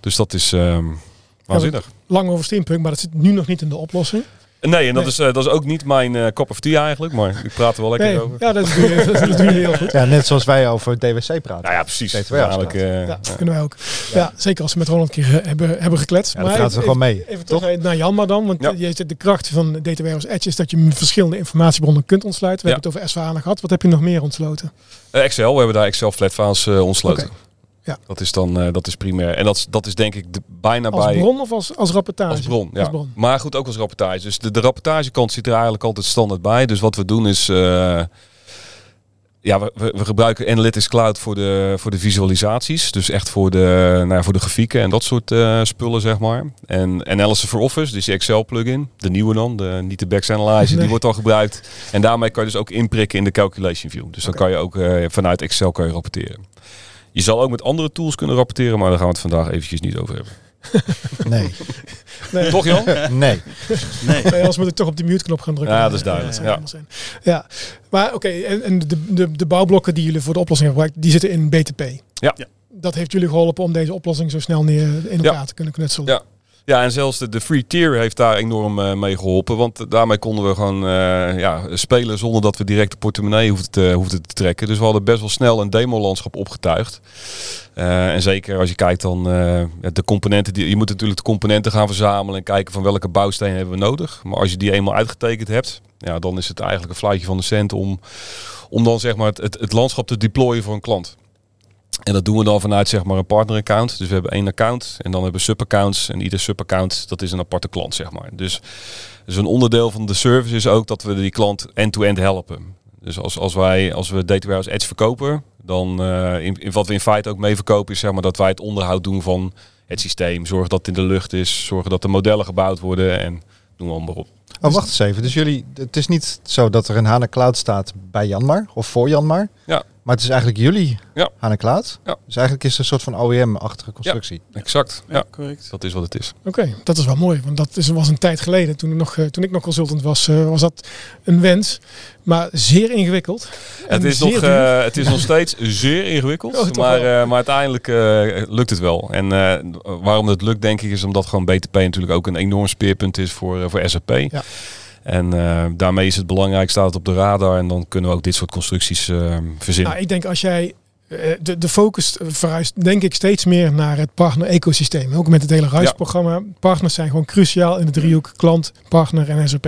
[SPEAKER 5] Dus dat is. Um, Waanzinnig.
[SPEAKER 1] Lang over Steampunk, maar dat zit nu nog niet in de oplossing.
[SPEAKER 5] Nee, en dat, nee. Is, uh, dat is ook niet mijn uh, cup of tea eigenlijk, maar ik praat er wel lekker
[SPEAKER 1] nee,
[SPEAKER 5] over.
[SPEAKER 1] Ja, dat doe, je, <laughs> dat doe je heel goed.
[SPEAKER 2] Ja, net zoals wij over DWC praten.
[SPEAKER 5] Nou ja, precies.
[SPEAKER 2] eigenlijk,
[SPEAKER 1] uh, ja, dat kunnen wij ook. Ja. ja. zeker als we met Roland een keer hebben, hebben gekletst.
[SPEAKER 2] Ja, maar gaat ze gewoon mee.
[SPEAKER 1] Even terug naar Janma dan, want je zit de kracht van Data Warehouse Edge is dat je verschillende informatiebronnen kunt ontsluiten. We hebben het over SVA gehad. Wat heb je nog meer ontsloten?
[SPEAKER 5] Excel, we hebben daar Excel flat files ontsloten.
[SPEAKER 1] Okay. Ja.
[SPEAKER 5] Dat is dan uh, dat is primair. En dat, dat is denk ik de, bijna
[SPEAKER 1] als
[SPEAKER 5] bij.
[SPEAKER 1] Als bron of als, als rapportage?
[SPEAKER 5] Als bron, ja.
[SPEAKER 1] Als bron.
[SPEAKER 5] Maar goed, ook als rapportage. Dus de, de rapportagekant zit er eigenlijk altijd standaard bij. Dus wat we doen is. Uh, ja, we, we, gebruiken Analytics Cloud voor de, voor de visualisaties. Dus echt voor de, nou ja, voor de grafieken en dat soort uh, spullen, zeg maar. En Analysis for Office, dus die Excel plugin. De nieuwe dan, de, niet de Backs Analyzer, nee. die wordt al gebruikt. En daarmee kan je dus ook inprikken in de Calculation View. Dus dan kan je ook vanuit Excel kan je rapporteren. Je zal ook met andere tools kunnen rapporteren, maar daar gaan we het vandaag eventjes niet over hebben. <laughs>
[SPEAKER 2] Nee.
[SPEAKER 1] nee.
[SPEAKER 5] Toch Jan?
[SPEAKER 2] Nee.
[SPEAKER 4] nee.
[SPEAKER 1] nee. Anders moet ik toch op de mute-knop gaan drukken.
[SPEAKER 5] Ja, dat is duidelijk.
[SPEAKER 1] Ja, ja. ja. maar oké, okay. en, en de, de, de bouwblokken die jullie voor de oplossing hebben gebruikt, die zitten in BTP.
[SPEAKER 5] Ja. ja.
[SPEAKER 1] Dat heeft jullie geholpen om deze oplossing zo snel neer in elkaar ja. te kunnen knutselen.
[SPEAKER 5] Ja. Ja, en zelfs de, de free tier heeft daar enorm uh, mee geholpen. Want daarmee konden we gewoon uh, ja, spelen zonder dat we direct de portemonnee hoefden te, hoefden te trekken. Dus we hadden best wel snel een demo-landschap opgetuigd. Uh, en zeker als je kijkt dan de componenten. Die, je moet natuurlijk de componenten gaan verzamelen en kijken van welke bouwstenen hebben we nodig. Maar als je die eenmaal uitgetekend hebt, ja, dan is het eigenlijk een fluitje van de cent om, om dan zeg maar het, het, het landschap te deployen voor een klant. En dat doen we dan vanuit zeg maar een partneraccount. Dus we hebben één account en dan hebben we subaccounts. En ieder subaccount dat is een aparte klant zeg maar. Dus, dus een onderdeel van de service is ook dat we die klant end-to-end helpen. Dus als, als wij als we Data Warehouse Edge verkopen, dan uh, in, in wat we in feite ook mee verkopen is zeg maar dat wij het onderhoud doen van het systeem. Zorgen dat het in de lucht is, zorgen dat de modellen gebouwd worden en noem maar, maar op.
[SPEAKER 2] Oh, wacht eens even. Dus jullie, het is niet zo dat er een HANA Cloud staat bij Janmar of voor Janmar.
[SPEAKER 5] Ja.
[SPEAKER 2] Maar het is eigenlijk jullie
[SPEAKER 5] Ja.
[SPEAKER 2] HANA Cloud.
[SPEAKER 5] Ja.
[SPEAKER 2] Dus eigenlijk is het een soort van OEM-achtige constructie.
[SPEAKER 5] Exact.
[SPEAKER 4] Ja,
[SPEAKER 5] Ja,
[SPEAKER 4] correct.
[SPEAKER 5] dat is wat het is.
[SPEAKER 1] Oké, dat is wel mooi. Want dat is, was een tijd geleden, toen ik nog, eh, toen ik nog consultant was, eh, was dat een wens. Maar zeer ingewikkeld.
[SPEAKER 5] Het is,
[SPEAKER 1] zeer
[SPEAKER 5] nog, eh, het is nog steeds zeer ingewikkeld.
[SPEAKER 1] Oh,
[SPEAKER 5] maar, eh, maar uiteindelijk eh, lukt het wel. En eh, waarom het lukt, denk ik, is omdat gewoon BTP natuurlijk ook een enorm speerpunt is voor, eh, voor SAP.
[SPEAKER 1] Ja.
[SPEAKER 5] En eh, daarmee is het belangrijk, staat het op de radar. En dan kunnen we ook dit soort constructies eh, verzinnen.
[SPEAKER 1] Nou, ik denk als jij eh, de, de focus verhuist, denk ik steeds meer naar het partner-ecosysteem. Ook met het hele RISE-programma. Partners zijn gewoon cruciaal in de driehoek klant, partner en SAP.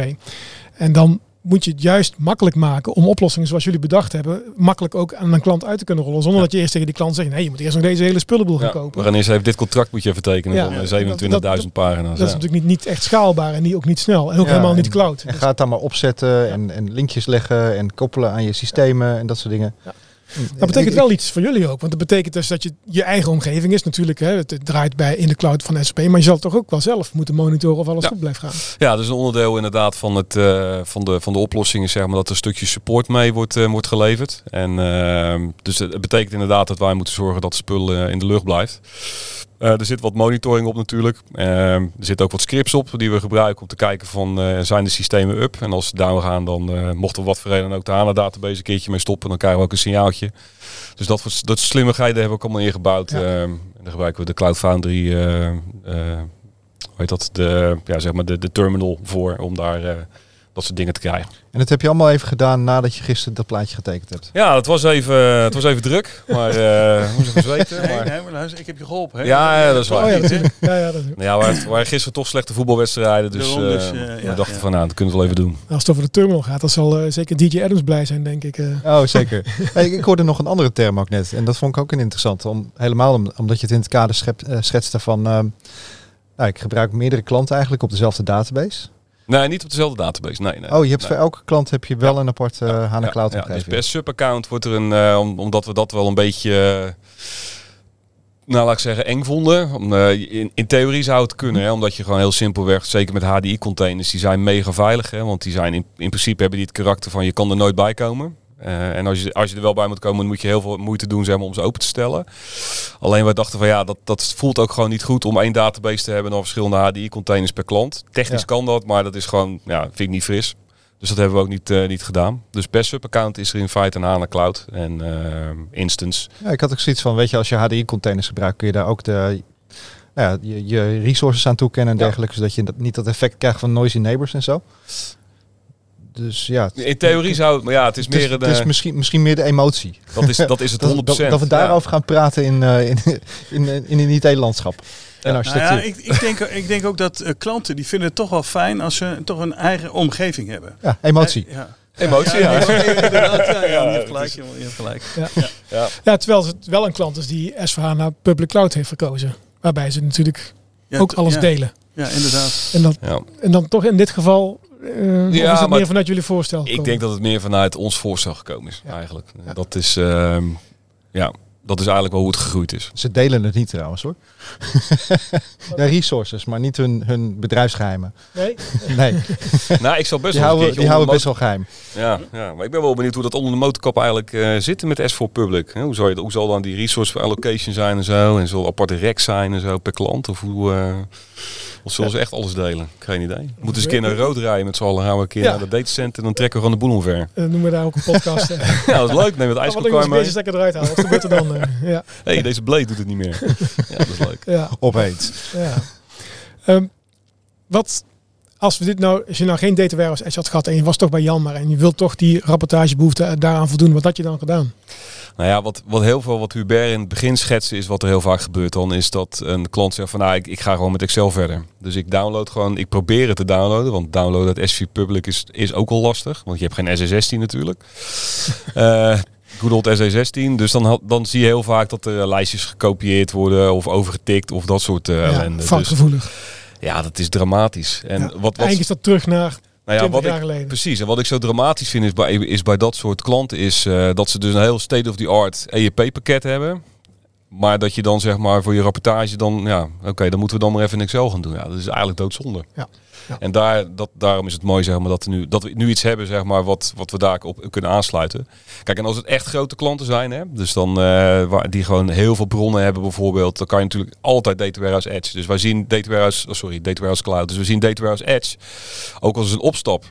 [SPEAKER 1] En dan moet je het juist makkelijk maken om oplossingen zoals jullie bedacht hebben, makkelijk ook aan een klant uit te kunnen rollen. Zonder
[SPEAKER 5] Ja.
[SPEAKER 1] dat je eerst tegen die klant zegt, nee, je moet eerst nog deze hele spullenboel gaan
[SPEAKER 5] Ja,
[SPEAKER 1] kopen.
[SPEAKER 5] we gaan eerst even dit contract moet je even tekenen
[SPEAKER 1] Ja.
[SPEAKER 5] van eh,
[SPEAKER 1] Dat-
[SPEAKER 5] 27.000 pagina's.
[SPEAKER 1] Dat is
[SPEAKER 5] ja.
[SPEAKER 1] natuurlijk niet, niet echt schaalbaar en niet, ook niet snel. En ook
[SPEAKER 2] Ja,
[SPEAKER 1] helemaal niet
[SPEAKER 2] en-
[SPEAKER 1] cloud.
[SPEAKER 2] En ga het dan maar opzetten en, en linkjes leggen en koppelen aan je systemen en dat soort dingen.
[SPEAKER 1] Ja. Dat betekent
[SPEAKER 2] en-
[SPEAKER 1] wel iets voor jullie ook. Want dat betekent dus dat je je eigen omgeving is natuurlijk. Hè, het draait bij in de cloud van SAP. Maar je zal toch ook wel zelf moeten monitoren of alles
[SPEAKER 5] Ja.
[SPEAKER 1] goed blijft gaan.
[SPEAKER 5] Ja, dus een onderdeel inderdaad van, het, eh, van, de, van de oplossing is zeg maar dat er een stukje support mee wordt, eh, wordt geleverd. En, ehm, dus het, betekent inderdaad dat wij moeten zorgen dat spul eh, in de lucht blijft. Eh, er zit wat monitoring op natuurlijk. Ehm, er zitten ook wat scripts op die we gebruiken om te kijken van eh, zijn de systemen up. En als ze down gaan, dan eh, mochten we wat voor reden ook de HANA database een keertje mee stoppen. Dan krijgen we ook een signaaltje. Dus dat, dat slimmigheden hebben we ook allemaal ingebouwd.
[SPEAKER 1] Ja.
[SPEAKER 5] Ehm, en dan gebruiken we de Cloud Foundry hoe heet dat, de, ja, zeg maar de, de terminal voor om daar dat soort dingen te krijgen.
[SPEAKER 2] En dat heb je allemaal even gedaan nadat je gisteren dat plaatje getekend hebt.
[SPEAKER 5] Ja, het was even, het was even druk, maar eh <laughs>
[SPEAKER 4] nee,
[SPEAKER 5] maar
[SPEAKER 4] luister, ik heb je geholpen. Hè?
[SPEAKER 5] Ja, ja, dat is waar.
[SPEAKER 1] Oh ja. Ja, ja, dat is.
[SPEAKER 5] ja, we waren- we waren gisteren toch slechte voetbalwedstrijden, dus, eh, we
[SPEAKER 4] ja,
[SPEAKER 5] dachten
[SPEAKER 4] ja.
[SPEAKER 5] van nou, dat kunnen we wel even doen.
[SPEAKER 1] Als het over de terminal gaat, dan zal zeker DJ Adams blij zijn, denk ik. eh.
[SPEAKER 2] Oh, zeker. <laughs> Hey, ik hoorde nog een andere term ook net. En dat vond ik ook een interessante. Om, helemaal om- omdat je het in het kader schep, schetste van... ehm, nou, ik gebruik meerdere klanten eigenlijk op dezelfde database.
[SPEAKER 5] Nee, niet op dezelfde database. Nee, nee.
[SPEAKER 2] Oh, je hebt
[SPEAKER 5] Nee.
[SPEAKER 2] voor elke klant heb je wel een apart eh HANA
[SPEAKER 5] Ja,
[SPEAKER 2] Cloud
[SPEAKER 5] ja, dus
[SPEAKER 2] omgeving.
[SPEAKER 5] per subaccount wordt er een, eh, om- omdat we dat wel een beetje, eh, nou laat ik zeggen, eng vonden. Om, in, in theorie zou het kunnen, hè, omdat je gewoon heel simpelweg, zeker met HDI-containers, die zijn mega veilig. Hè, want die zijn in, in principe hebben die het karakter van je kan er nooit bij komen. Eh, en als je, als je er wel bij moet komen, dan moet je heel veel moeite doen zeg maar, om ze open te stellen. Alleen wij dachten van ja, dat, dat voelt ook gewoon niet goed om één database te hebben en dan verschillende HDI-containers per klant. Technisch
[SPEAKER 2] Ja.
[SPEAKER 5] kan dat, maar dat is gewoon, ja, vind ik niet fris. Dus dat hebben we ook niet, eh, niet gedaan. Dus per subaccount is er in feite een HANA Cloud en eh, instance.
[SPEAKER 2] Ja, ik had ook zoiets van, weet je, als je HDI-containers gebruikt, kun je daar ook de, nou ja, je, je resources aan toekennen en
[SPEAKER 5] Ja.
[SPEAKER 2] dergelijke, zodat je dat, niet dat effect krijgt van noisy neighbors en zo. Dus ja,
[SPEAKER 5] In theorie zou het, maar ja, het is
[SPEAKER 2] het is,
[SPEAKER 5] meer een,
[SPEAKER 2] het is
[SPEAKER 5] eh,
[SPEAKER 2] misschien, misschien meer de emotie.
[SPEAKER 5] dat, is, dat is het 100%.
[SPEAKER 2] Dat, dat, dat we daarover gaan praten in, eh, in, in, in, in een IT-landschap. En
[SPEAKER 4] Nou
[SPEAKER 2] architectuur.
[SPEAKER 4] ja, ik, ik, denk, ik denk ook dat eh, klanten die vinden het toch wel fijn als ze toch een eigen omgeving hebben.
[SPEAKER 2] ja, emotie.
[SPEAKER 4] Eh, ja.
[SPEAKER 5] Emotie, ja.
[SPEAKER 4] ja, ja,
[SPEAKER 5] Ja,
[SPEAKER 4] je hebt
[SPEAKER 5] het
[SPEAKER 4] gelijk, je hebt gelijk.
[SPEAKER 1] Ja, terwijl het wel een klant is die S4HANA Public Cloud heeft verkozen. Waarbij ze natuurlijk
[SPEAKER 4] Ja,
[SPEAKER 1] ook alles
[SPEAKER 4] ja,
[SPEAKER 1] delen.
[SPEAKER 4] Ja, inderdaad.
[SPEAKER 1] En, dat,
[SPEAKER 5] Ja.
[SPEAKER 1] en dan toch in dit geval, of
[SPEAKER 5] Ja,
[SPEAKER 1] is het
[SPEAKER 5] maar
[SPEAKER 1] meer vanuit jullie voorstel
[SPEAKER 5] Ik
[SPEAKER 1] gekomen?
[SPEAKER 5] denk dat het meer vanuit ons voorstel gekomen is,
[SPEAKER 1] Ja.
[SPEAKER 5] eigenlijk.
[SPEAKER 1] Ja.
[SPEAKER 5] Dat is, ehm, ja, dat is eigenlijk wel hoe het gegroeid is.
[SPEAKER 2] Ze delen het niet trouwens hoor. <laughs> ja, resources, maar niet hun, hun bedrijfsgeheimen.
[SPEAKER 1] Nee? <laughs>
[SPEAKER 2] Nee, <laughs>
[SPEAKER 5] nou, ik zal best
[SPEAKER 2] die
[SPEAKER 5] wel een
[SPEAKER 2] houden, die houden
[SPEAKER 5] de
[SPEAKER 2] best wel geheim.
[SPEAKER 5] Ja, ja, maar ik ben wel benieuwd hoe dat onder de motorkap eigenlijk eh, zit met S4 Public. Hoe, zal je, hoe zal dan die resource allocation zijn en zo? En zal aparte rek zijn en zo per klant? Of, hoe, eh, of zullen ze echt alles delen? Geen idee. We moeten eens een keer naar rood rijden met z'n allen. Gaan we een keer
[SPEAKER 1] Ja.
[SPEAKER 5] naar de datacenter en dan trekken we gewoon de boel omver.
[SPEAKER 1] Eh, noemen we daar ook een podcast. <laughs>
[SPEAKER 5] Ja, dat is leuk. Neem het
[SPEAKER 1] Wat eens
[SPEAKER 5] mee.
[SPEAKER 1] deze stekker eruit halen. Wat gebeurt er dan? eh? ja, <laughs>
[SPEAKER 5] hey, deze blade doet het niet meer. <laughs> ja, dat is leuk.
[SPEAKER 1] ja,
[SPEAKER 2] Opeens.
[SPEAKER 1] ja. Ehm, wat als we dit nou, als je nou geen data warehouse edge had gehad en je was toch bij Janmar en je wilt toch die rapportagebehoefte eh, daaraan voldoen, wat had je dan gedaan?
[SPEAKER 5] Nou ja, wat, wat heel veel, wat Hubert in het begin schetste, is wat er heel vaak gebeurt dan, is dat een klant zegt van, nou, ik, ik ga gewoon met Excel verder. Dus ik download gewoon, ik probeer het te downloaden, want downloaden uit S4 Public is, is ook al lastig, want je hebt geen SS16 natuurlijk. <laughs> Eh Good old SE16. Dus dan, dan zie je heel vaak dat er eh, lijstjes gekopieerd worden of overgetikt of dat soort eh
[SPEAKER 1] ja,
[SPEAKER 5] ellende. Dus,
[SPEAKER 1] foutgevoelig.
[SPEAKER 5] ja, dat is dramatisch. En
[SPEAKER 1] Ja.
[SPEAKER 5] wat, wat,
[SPEAKER 1] Eigenlijk is dat terug naar
[SPEAKER 5] nou ja,
[SPEAKER 1] 20
[SPEAKER 5] wat
[SPEAKER 1] jaar
[SPEAKER 5] ik,
[SPEAKER 1] geleden.
[SPEAKER 5] Precies, en wat ik zo dramatisch vind is bij, is bij dat soort klanten is eh, dat ze dus een heel state-of-the-art EEP-pakket hebben. Maar dat je dan zeg maar voor je rapportage dan, ja, oké, dan moeten we dan maar even in Excel gaan doen. Ja, dat is eigenlijk doodzonde.
[SPEAKER 1] Ja. Ja.
[SPEAKER 5] En daar, dat, daarom is het mooi zeg maar, dat, we nu, dat we nu iets hebben zeg maar, wat, wat we daarop kunnen aansluiten. Kijk, en als het echt grote klanten zijn, hè, dus dan, eh, waar, die gewoon heel veel bronnen hebben bijvoorbeeld, dan kan je natuurlijk altijd Data Warehouse Edge. Dus wij zien Data Warehouse, oh, sorry, Data Warehouse Cloud. Dus we zien Data Warehouse Edge ook als een opstap.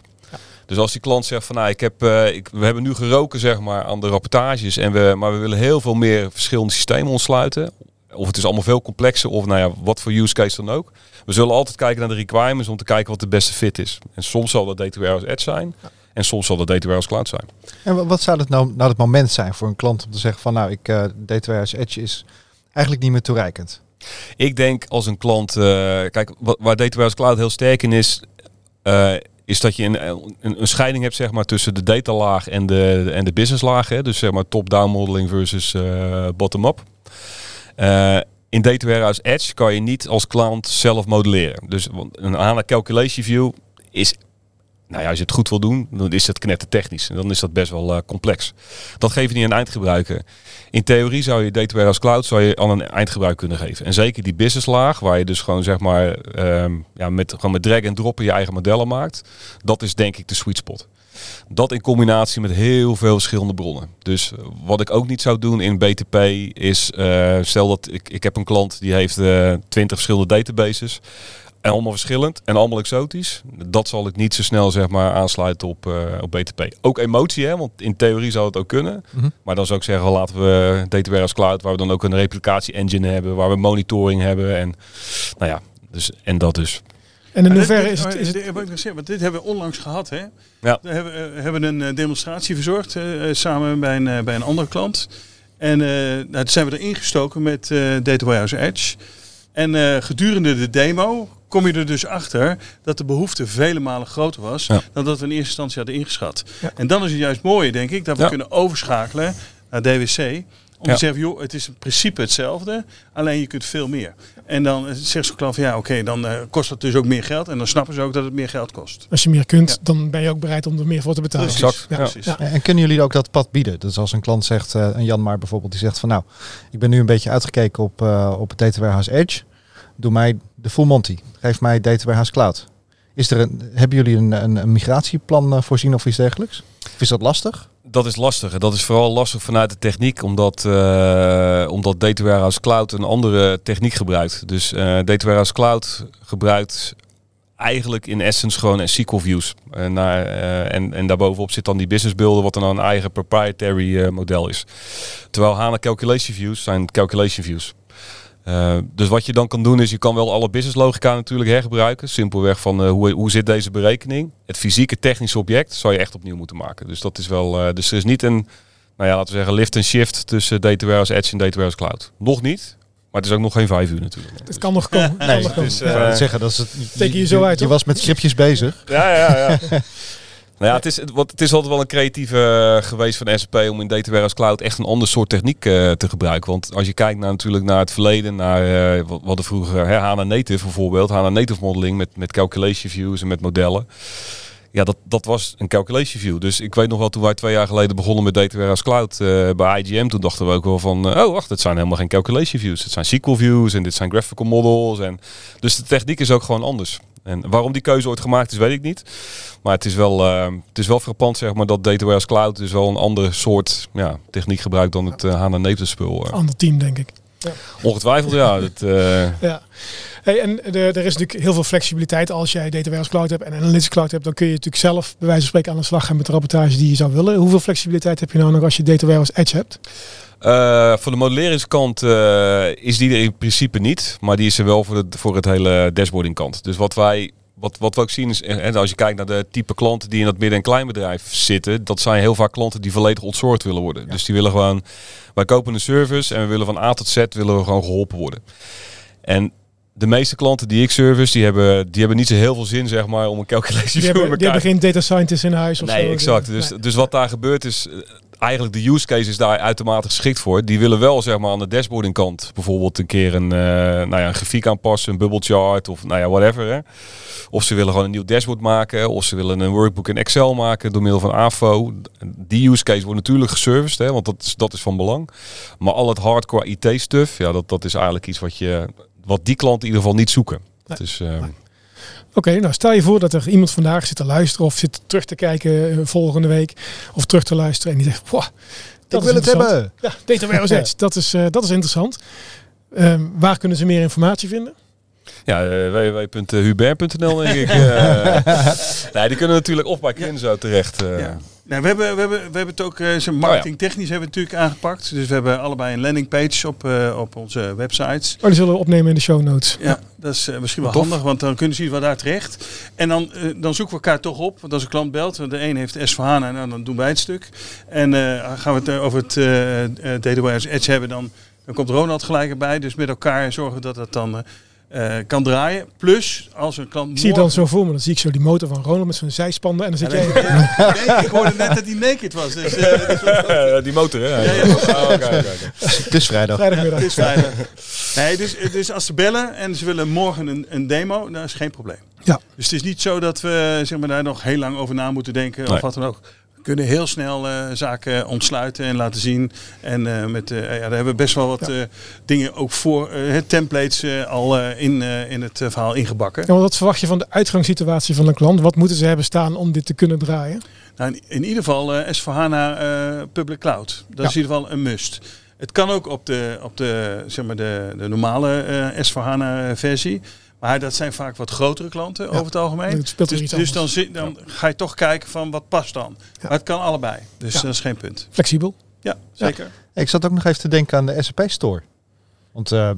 [SPEAKER 5] Dus als die klant zegt van nou, ik heb, eh, ik, we hebben nu geroken zeg maar aan de rapportages en we, maar we willen heel veel meer verschillende systemen ontsluiten. Of het is allemaal veel complexer of nou ja, wat voor use case dan ook. We zullen altijd kijken naar de requirements om te kijken wat de beste fit is. En soms zal dat Data Warehouse Edge zijn. En soms zal dat Data Warehouse Cloud zijn.
[SPEAKER 2] En wa- wat zou het nou, nou het moment zijn voor een klant om te zeggen van nou, ik, eh Data Warehouse Edge is eigenlijk niet meer toereikend.
[SPEAKER 5] Ik denk als een klant, eh, kijk, wat, waar Data Warehouse Cloud heel sterk in is, eh, is dat je een, een, een scheiding hebt zeg maar, tussen de datalaag en de, en de businesslaag. Hè? Dus zeg maar top-down modeling versus eh, bottom-up. Eh, in Data Warehouse Edge kan je niet als klant zelf modelleren. Dus een HANA Calculation View is, nou ja, als je het goed wil doen, dan is het knettertechnisch. En dan is dat best wel eh, complex. Dat geef je niet aan eindgebruiker. In theorie zou je Data Warehouse Cloud zou je aan een eindgebruiker kunnen geven. En zeker die businesslaag, waar je dus gewoon zeg maar ehm, ja, met, gewoon met drag en drop je eigen modellen maakt. Dat is denk ik de sweet spot. Dat in combinatie met heel veel verschillende bronnen. Dus wat ik ook niet zou doen in BTP is, eh, stel dat ik, ik heb een klant die heeft eh, twintig verschillende databases. En allemaal verschillend en allemaal exotisch. Dat zal ik niet zo snel zeg maar aansluiten op, eh, op BTP. Ook emotie, hè, want in theorie zou het ook kunnen.
[SPEAKER 2] Mhm.
[SPEAKER 5] Maar dan zou ik zeggen, laten we Data Warehouse Cloud, waar we dan ook een replicatie engine hebben, waar we monitoring hebben. En, nou ja, dus, en dat dus.
[SPEAKER 1] En in hoeverre is het... Is
[SPEAKER 4] dit-
[SPEAKER 1] het
[SPEAKER 4] want dit hebben we onlangs gehad. Hè?
[SPEAKER 5] Ja.
[SPEAKER 4] We hebben, eh, hebben een eh, demonstratie verzorgd eh, eh, samen bij een, eh, bij een andere klant. En eh nou, toen zijn we erin gestoken met eh Data Warehouse Edge. En eh, gedurende de demo kom je er dus achter dat de behoefte vele malen groter was
[SPEAKER 5] Ja.
[SPEAKER 4] dan dat we in eerste instantie hadden ingeschat.
[SPEAKER 1] Ja.
[SPEAKER 4] En dan is het juist mooie, denk ik, dat we
[SPEAKER 5] Ja.
[SPEAKER 4] kunnen overschakelen naar DWC. Om
[SPEAKER 5] Ja.
[SPEAKER 4] te zeggen, joh, het is in principe hetzelfde, alleen je kunt veel meer. En dan eh, zegt zo'n klant van ja, oké, dan eh, kost dat dus ook meer geld. En dan snappen ze ook dat het meer geld kost.
[SPEAKER 1] Als je meer kunt,
[SPEAKER 4] Ja.
[SPEAKER 1] dan ben je ook bereid om er meer voor te betalen.
[SPEAKER 4] Precies.
[SPEAKER 1] Ja.
[SPEAKER 4] Precies.
[SPEAKER 1] Ja.
[SPEAKER 2] En kunnen jullie ook dat pad bieden? Dus als een klant zegt, eh, een Jan Maar bijvoorbeeld, die zegt van nou, ik ben nu een beetje uitgekeken op, eh op het Data Warehouse Edge. Doe mij de full Monty. Geef mij Data Warehouse Cloud. Is er een, hebben jullie een, een, migratieplan eh, voorzien of iets dergelijks? Of is dat lastig?
[SPEAKER 5] Dat is lastig. En dat is vooral lastig vanuit de techniek, omdat, eh, omdat Data Warehouse Cloud een andere techniek gebruikt. Dus eh Data Cloud gebruikt eigenlijk in essence gewoon SQL views. En, en, en daarbovenop zit dan die business builder, wat dan een eigen proprietary model is. Terwijl HANA calculation views zijn calculation views. Eh, dus wat je dan kan doen is, je kan wel alle business logica natuurlijk hergebruiken. Simpelweg van eh, hoe, hoe zit deze berekening. Het fysieke technische object zou je echt opnieuw moeten maken. Dus dat is wel. eh, dus er is niet een, nou ja, laten we zeggen, lift en shift tussen Data Warehouse Edge en Data Warehouse Cloud. Nog niet. Maar het is ook nog geen vijf uur natuurlijk.
[SPEAKER 1] Het kan nog komen. <laughs> Kan
[SPEAKER 2] Nee,
[SPEAKER 1] nog
[SPEAKER 2] het
[SPEAKER 1] komen.
[SPEAKER 5] is, eh,
[SPEAKER 2] net zeggen, dat is het,
[SPEAKER 1] je zo uit,
[SPEAKER 2] Je
[SPEAKER 1] hoor.
[SPEAKER 2] was met scriptjes bezig.
[SPEAKER 5] Ja, ja, ja. <laughs> nou ja, het is, wat, het is altijd wel een creatieve eh, geweest van SAP om in Data Warehouse Cloud echt een ander soort techniek eh, te gebruiken. Want als je kijkt naar, natuurlijk naar het verleden, naar eh, wat, wat er vroeger, hè, HANA Native bijvoorbeeld, HANA Native modeling met, met calculation views en met modellen. Ja, dat, dat was een calculation view. Dus ik weet nog wel, toen wij twee jaar geleden begonnen met Data Warehouse Cloud bij IGM, toen dachten we ook wel van, oh wacht, het zijn helemaal geen calculation views. Het zijn SQL views en dit zijn graphical models. En, dus de techniek is ook gewoon anders. En waarom die keuze ooit gemaakt is, weet ik niet. Maar het is wel, eh, het is wel frappant zeg maar, dat Data Warehouse Cloud dus wel een andere soort ja, techniek gebruikt dan het uh, HANA Native spul. eh.
[SPEAKER 1] Ander team, denk ik.
[SPEAKER 5] Ongetwijfeld, ja. <laughs> Dat, eh,
[SPEAKER 1] Ja. Hey, en er, er is natuurlijk heel veel flexibiliteit. Als jij Data Warehouse Cloud hebt en Analytics Cloud hebt, dan kun je natuurlijk zelf bij wijze van spreken aan de slag gaan met de rapportage die je zou willen. Hoeveel flexibiliteit heb je nou nog als je Data Warehouse Edge hebt?
[SPEAKER 5] Uh, voor de modelleringskant uh, is die er in principe niet, maar die is er wel voor, de, voor het hele dashboarding kant. Dus wat wij, wat, wat we ook zien is, en als je kijkt naar de type klanten die in dat midden- en kleinbedrijf zitten, dat zijn heel vaak klanten die volledig ontzorgd willen worden. Ja. Dus die willen gewoon, wij kopen een service en we willen van A tot Z willen we gewoon geholpen worden. En de meeste klanten die ik service, die hebben, die hebben niet zo heel veel zin zeg maar, om een calculation
[SPEAKER 1] die <laughs> hebben, die hebben geen data scientist in huis of
[SPEAKER 5] nee,
[SPEAKER 1] zo.
[SPEAKER 5] exact. Dus, nee. dus wat daar gebeurt is, eigenlijk de use case is daar uitermate geschikt voor. Die willen wel zeg maar aan de dashboarding kant bijvoorbeeld een keer een, uh, nou ja, een grafiek aanpassen, een bubble chart of nou ja, whatever. Hè. Of ze willen gewoon een nieuw dashboard maken, of ze willen een workbook in Excel maken door middel van AFO. Die use case wordt natuurlijk geserviced, hè, want dat is, dat is van belang. Maar al het hardcore IT stuff, ja, dat, dat is eigenlijk iets wat, je, wat die klanten in ieder geval niet zoeken.
[SPEAKER 1] Nee.
[SPEAKER 5] Dus, uh,
[SPEAKER 1] Oké, nou stel je voor dat er iemand vandaag zit te luisteren of zit terug te kijken uh, volgende week of terug te luisteren en die zegt, wow,
[SPEAKER 2] dat ik wil het hebben.
[SPEAKER 1] Ja, Data Warehouse Edge, dat is, uh, dat is interessant. Um, waar kunnen ze meer informatie vinden?
[SPEAKER 5] Ja, uh, www.hubert.nl denk ik. uh, <laughs> nee, die kunnen natuurlijk of bij Kinzo terecht. Uh.
[SPEAKER 4] Ja. Nou, we, hebben, we, hebben, we hebben het ook uh, zijn marketingtechnisch oh, ja. hebben we natuurlijk aangepakt. Dus we hebben allebei een landingpage op, uh, op onze websites.
[SPEAKER 1] Oh, die zullen we opnemen in de show notes.
[SPEAKER 4] Ja, dat is uh, misschien wel Tof. handig, want dan kunnen ze wel daar terecht. En dan, dan zoeken we elkaar toch op. Want als een klant belt, de een heeft S en nou, dan doen wij het stuk. En gaan we het over het Data Warehouse Edge hebben, dan, dan komt Ronald gelijk erbij. Dus met elkaar zorgen dat het dan... Uh, kan draaien. Plus, als een klant.
[SPEAKER 1] Ik zie je dan zo voor me, dan zie ik zo die motor van Ronald met zijn zijspanden en dan zit
[SPEAKER 4] ja,
[SPEAKER 1] jij.
[SPEAKER 4] Nee, nee, ik hoorde net dat hij naked was. Dus, uh,
[SPEAKER 5] dus <laughs> die motor, hè? Ja, ja. Oh, okay, okay. <laughs>
[SPEAKER 2] Het is vrijdag.
[SPEAKER 1] Vrijdagmiddag.
[SPEAKER 4] Het is vrijdag. Nee, dus, dus als ze bellen en ze willen morgen een, een demo, dan is geen probleem.
[SPEAKER 1] Ja.
[SPEAKER 4] Dus het is niet zo dat we zeg maar, daar nog heel lang over na moeten denken nee. of wat dan ook kunnen heel snel uh, zaken ontsluiten en laten zien. En uh, met, uh, ja, daar hebben we best wel wat ja. dingen ook voor templates al in, in het verhaal ingebakken.
[SPEAKER 1] Ja, wat verwacht je van de uitgangssituatie van een klant? Wat moeten ze hebben staan om dit te kunnen draaien?
[SPEAKER 4] Nou, in, in ieder geval S4HANA Public Cloud. Dat ja. is in ieder geval een must. Het kan ook op de, op de, zeg maar de, de normale S4HANA versie. Maar dat zijn vaak wat grotere klanten ja, over het algemeen.
[SPEAKER 1] Het
[SPEAKER 4] dus dus dan, zit, dan ja. ga je toch kijken van wat past dan. Ja. Maar het kan allebei. Dus dat is geen punt.
[SPEAKER 1] Flexibel.
[SPEAKER 4] Ja, zeker.
[SPEAKER 2] Ik zat ook nog even te denken aan de SAP Store. Want uh,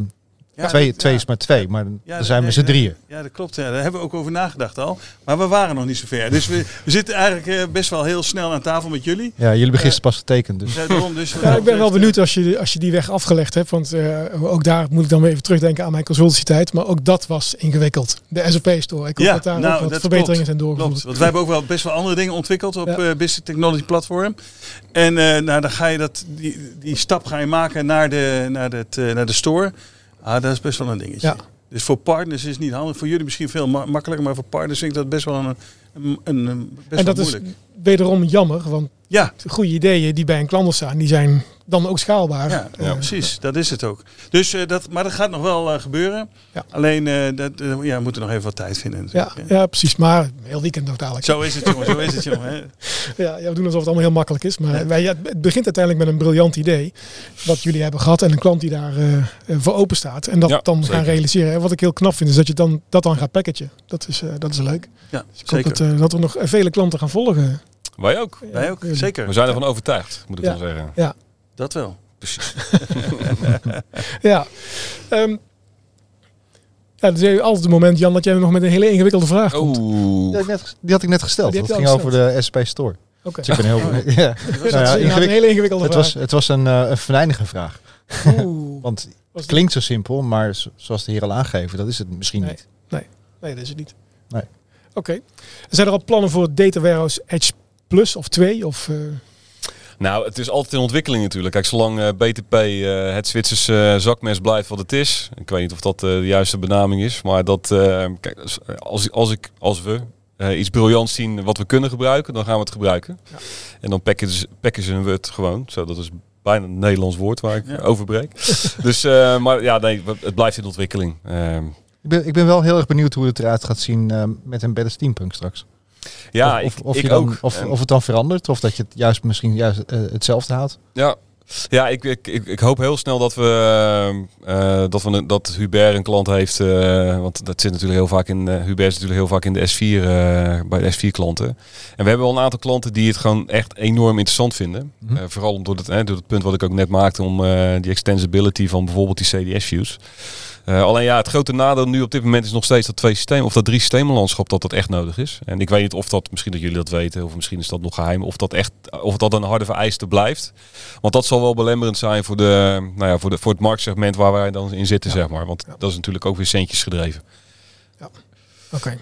[SPEAKER 2] twee, twee is maar twee, maar er zijn we z'n drieën.
[SPEAKER 4] Ja, dat klopt. Daar hebben we ook over nagedacht al. Maar we waren nog niet zo ver. Dus we, we zitten eigenlijk uh, best wel heel snel aan tafel met jullie.
[SPEAKER 2] Ja, jullie hebben gisteren pas getekend. Dus.
[SPEAKER 4] dus <laughs>
[SPEAKER 1] ja, ik ben wel benieuwd als je, als je die weg afgelegd hebt. Want uh, ook daar moet ik dan weer even terugdenken aan mijn consultantietijd. Maar ook dat was ingewikkeld. De SAP Store. Ik hoop
[SPEAKER 4] ja,
[SPEAKER 1] dat daar
[SPEAKER 4] nou,
[SPEAKER 1] ook wat
[SPEAKER 4] dat
[SPEAKER 1] verbeteringen
[SPEAKER 4] klopt.
[SPEAKER 1] zijn doorgevoerd.
[SPEAKER 4] Klopt. Want wij hebben ook wel best wel andere dingen ontwikkeld op ja. uh, Business Technology Platform. En uh, nou, dan ga je dat, die, die stap ga je maken naar de, naar het, uh, naar de store. Ah, dat is best wel een dingetje.
[SPEAKER 1] Ja.
[SPEAKER 4] Dus voor partners is het niet handig. Voor jullie misschien veel ma makkelijker, maar voor partners vind ik dat best wel een, een, een, een best
[SPEAKER 1] en dat
[SPEAKER 4] wel
[SPEAKER 1] is
[SPEAKER 4] moeilijk.
[SPEAKER 1] wederom jammer, want
[SPEAKER 4] Ja,
[SPEAKER 1] goede ideeën die bij een klant staan, die zijn dan ook schaalbaar.
[SPEAKER 4] ja, precies. Dat is het ook. Dus, eh, dat, maar dat gaat nog wel eh, gebeuren.
[SPEAKER 1] Ja.
[SPEAKER 4] Alleen, eh, dat, ja, we moeten nog even wat tijd vinden.
[SPEAKER 1] ja, ja, precies. Maar heel weekend nog dadelijk.
[SPEAKER 4] Zo is het, jongen. Zo is het, jongen. hè. <laughs>
[SPEAKER 1] Ja, ja, we doen alsof het allemaal heel makkelijk is. Maar
[SPEAKER 4] Ja.
[SPEAKER 1] wij, ja, het begint uiteindelijk met een briljant idee. Wat jullie hebben gehad. En een klant die daar voor open staat. En dat
[SPEAKER 5] Ja,
[SPEAKER 1] dan
[SPEAKER 5] zeker.
[SPEAKER 1] gaan realiseren. En wat ik heel knap vind is dat je dan, dat dan gaat packagen. Dat is, eh, dat is leuk.
[SPEAKER 4] Ja,
[SPEAKER 1] Dus ik hoop
[SPEAKER 4] zeker.
[SPEAKER 1] dat, eh, dat er nog vele klanten gaan volgen.
[SPEAKER 5] Wij ook.
[SPEAKER 4] Wij ook,
[SPEAKER 1] Ja.
[SPEAKER 4] zeker.
[SPEAKER 5] We zijn ervan overtuigd, moet ik
[SPEAKER 1] Ja.
[SPEAKER 5] dan zeggen.
[SPEAKER 4] Dat wel.
[SPEAKER 5] Precies. <laughs>
[SPEAKER 1] Ja. Ehm ja, dat is altijd het moment, Jan, dat jij nog met een hele ingewikkelde vraag komt.
[SPEAKER 5] Oeh.
[SPEAKER 2] Die had ik net, die had ik net gesteld. Dat ging
[SPEAKER 1] al
[SPEAKER 2] over de SP Store.
[SPEAKER 1] Oké.
[SPEAKER 2] Dus ik ben heel... <laughs> ja.
[SPEAKER 1] Dat is
[SPEAKER 2] Nou ja,
[SPEAKER 1] een
[SPEAKER 2] ingewikkeld.
[SPEAKER 1] hele ingewikkelde
[SPEAKER 2] Het
[SPEAKER 1] vraag.
[SPEAKER 2] was, het was een, uh, een venijnige vraag.
[SPEAKER 1] Oeh. <laughs>
[SPEAKER 2] Want het klinkt zo simpel, maar zo- zoals de heer al aangegeven, dat is het misschien
[SPEAKER 1] Nee.
[SPEAKER 2] niet.
[SPEAKER 1] Nee, dat is het niet.
[SPEAKER 2] Nee.
[SPEAKER 1] Oké. Zijn er al plannen voor Data Warehouse Edge Plus of 2? Of, eh,
[SPEAKER 5] Nou, het is altijd in ontwikkeling natuurlijk. Kijk, zolang eh, BTP eh, het Zwitserse eh, zakmes blijft wat het is. Ik weet niet of dat de juiste benaming is. Maar dat, eh, kijk, als- als, als, ik, als we eh, iets briljants zien wat we kunnen gebruiken, dan gaan we het gebruiken.
[SPEAKER 1] Ja.
[SPEAKER 5] En dan package, packagen we het gewoon. Zo, dat is bijna een Nederlands woord waar ik
[SPEAKER 4] Ja.
[SPEAKER 5] overbreek. <laughs> dus, eh, maar ja, nee, het blijft in ontwikkeling. Ehm,
[SPEAKER 2] Ik ben, ik ben wel heel erg benieuwd hoe het eruit gaat zien eh, met een Better Steampunk straks.
[SPEAKER 5] Ja,
[SPEAKER 2] of, of,
[SPEAKER 5] ik, ik
[SPEAKER 2] je dan,
[SPEAKER 5] ook.
[SPEAKER 2] Of, of het dan verandert, of dat je het juist misschien juist eh, hetzelfde houdt.
[SPEAKER 5] Ja, ja ik, ik, ik, hoop heel snel dat we, eh, dat, we dat Hubert een klant heeft. eh, want dat zit natuurlijk heel vaak in. eh, Hubert is natuurlijk heel vaak in de S4 eh, bij de S4 klanten. En we hebben wel een aantal klanten die het gewoon echt enorm interessant vinden.
[SPEAKER 2] Mhm.
[SPEAKER 5] Eh, vooral om door het, eh, door het punt wat ik ook net maakte om eh, die extensibility van bijvoorbeeld die CDS views. Eh, alleen ja, het grote nadeel nu op dit moment is nog steeds dat twee systemen of dat drie systemenlandschap dat dat echt nodig is. En ik weet niet of dat misschien dat jullie dat weten of misschien is dat nog geheim of dat echt of dat een harde vereiste blijft. Want dat zal wel belemmerend zijn voor de nou ja, voor de voor het marktsegment waar wij dan in zitten
[SPEAKER 1] Ja.
[SPEAKER 5] zeg maar. Want
[SPEAKER 1] Ja.
[SPEAKER 5] dat is natuurlijk ook weer centjes gedreven.
[SPEAKER 1] Oké.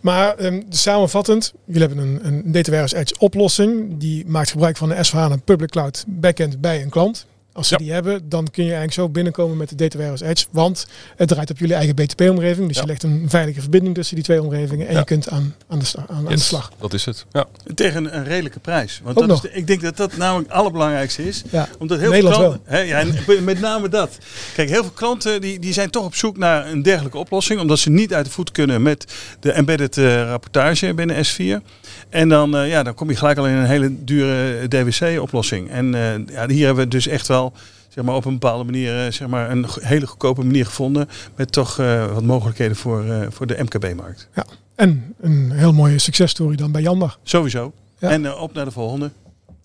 [SPEAKER 1] Maar ehm, samenvattend, jullie hebben een, een Warehouse Edge oplossing. Die maakt gebruik van de S4HANA Public Cloud backend bij een klant. Als ze
[SPEAKER 5] Ja.
[SPEAKER 1] die hebben, dan kun je eigenlijk zo binnenkomen met de Data Warehouse Edge. Want het draait op jullie eigen BTP-omgeving. Dus
[SPEAKER 5] Ja.
[SPEAKER 1] je legt een veilige verbinding tussen die twee omgevingen. En
[SPEAKER 5] Ja.
[SPEAKER 1] je kunt aan, aan, de, sta- aan, aan de slag.
[SPEAKER 5] Dat is het. Ja.
[SPEAKER 4] Tegen een, een redelijke prijs. Want
[SPEAKER 1] Ook
[SPEAKER 4] dat is
[SPEAKER 1] nog.
[SPEAKER 4] de- ik denk dat dat namelijk het allerbelangrijkste is.
[SPEAKER 1] Ja.
[SPEAKER 4] Omdat heel
[SPEAKER 1] Nederland
[SPEAKER 4] veel klanten, hè, ja, en met name dat. Kijk, heel veel klanten die, die zijn toch op zoek naar een dergelijke oplossing. Omdat ze niet uit de voet kunnen met de embedded eh, rapportage binnen S4. En dan, eh, ja, dan kom je gelijk al in een hele dure DWC-oplossing. En eh, ja, hier hebben we dus echt wel zeg maar, op een bepaalde manier eh, zeg maar, een hele goedkope manier gevonden. Met toch eh, wat mogelijkheden voor, eh, voor de MKB-markt.
[SPEAKER 1] En een heel mooie successtory dan bij Janmar.
[SPEAKER 4] Sowieso.
[SPEAKER 1] Ja.
[SPEAKER 4] En op naar de volgende.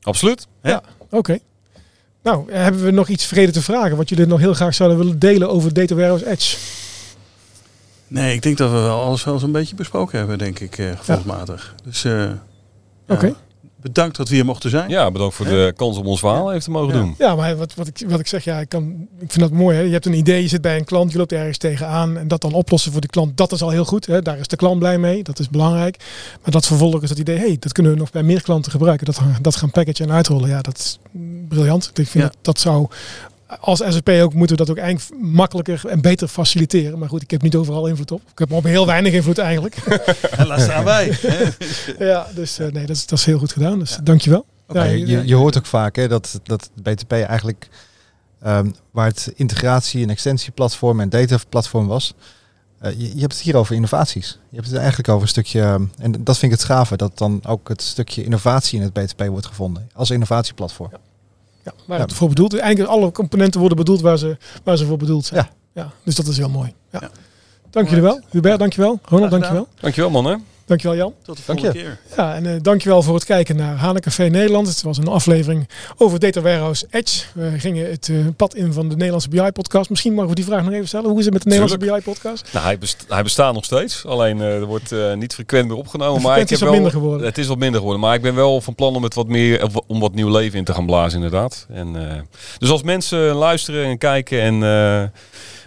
[SPEAKER 5] Absoluut.
[SPEAKER 1] Oké. Nou, hebben we nog iets vergeten te vragen? Wat jullie nog heel graag zouden willen delen over Data Warehouse Edge?
[SPEAKER 4] Nee, ik denk dat we wel alles wel zo'n beetje besproken hebben, denk ik, eh, gevoelsmatig. Dus eh, ja,
[SPEAKER 1] Oké.
[SPEAKER 4] bedankt dat we hier mochten zijn.
[SPEAKER 5] Ja, bedankt voor de kans om ons verhaal even te mogen
[SPEAKER 4] Ja.
[SPEAKER 5] doen.
[SPEAKER 1] Ja, maar wat, wat, ik, wat ik zeg, ja, ik, kan, ik vind dat mooi. Hè? Je hebt een idee, je zit bij een klant, je loopt ergens tegenaan. En dat dan oplossen voor de klant, dat is al heel goed. Hè? Daar is de klant blij mee, dat is belangrijk. Maar dat vervolgens het idee, hey, dat kunnen we nog bij meer klanten gebruiken. Dat, gaan- dat gaan packagen en uitrollen, ja, dat is briljant. Ik vind
[SPEAKER 4] Ja.
[SPEAKER 1] dat, dat zou, als SAP ook, moeten we dat ook eigenlijk makkelijker en beter faciliteren. Maar goed, ik heb niet overal invloed op. Ik heb op heel weinig invloed eigenlijk. <laughs>
[SPEAKER 4] En laat staan wij. <laughs>
[SPEAKER 1] ja, dus eh, nee, dat is, dat is heel goed gedaan. Dus dankjewel.
[SPEAKER 2] Ja, je, je, je hoort ook vaak hè, dat, dat BTP eigenlijk, ehm, waar het integratie- en extensieplatform en dataplatform was, eh, je, je hebt het hier over innovaties. Je hebt het eigenlijk over een stukje, en dat vind ik het gave, dat dan ook het stukje innovatie in het BTP wordt gevonden als innovatieplatform.
[SPEAKER 1] Ja, waar
[SPEAKER 2] Ja.
[SPEAKER 1] het voor bedoeld is. Eigenlijk alle componenten worden bedoeld waar ze, waar ze voor bedoeld zijn.
[SPEAKER 2] Ja.
[SPEAKER 1] Ja, dus dat is heel mooi. Ja.
[SPEAKER 4] Ja.
[SPEAKER 1] Dank jullie wel. Hubert, dankjewel. Ronald, dankjewel.
[SPEAKER 5] Dankjewel man hè.
[SPEAKER 1] Dankjewel Jan.
[SPEAKER 4] Tot de
[SPEAKER 2] Dank
[SPEAKER 4] volgende
[SPEAKER 2] je.
[SPEAKER 4] keer.
[SPEAKER 1] Ja, en eh, dankjewel voor het kijken naar Hanencafé Nederland. Het was een aflevering over Data Warehouse Edge. We gingen het eh, pad in van de Nederlandse BI-podcast. Misschien mogen we die vraag nog even stellen. Hoe is het met de Nederlandse BI-podcast?
[SPEAKER 5] Nou, hij, best- hij bestaat nog steeds. Alleen eh, er wordt eh, niet frequent meer opgenomen. Maar ik
[SPEAKER 1] frequentie
[SPEAKER 5] heb
[SPEAKER 1] is wat
[SPEAKER 5] wel,
[SPEAKER 1] minder geworden.
[SPEAKER 5] Het is wat minder geworden. Maar ik ben wel van plan om het wat meer om wat nieuw leven in te gaan blazen, inderdaad. En, eh, dus als mensen luisteren en kijken en eh,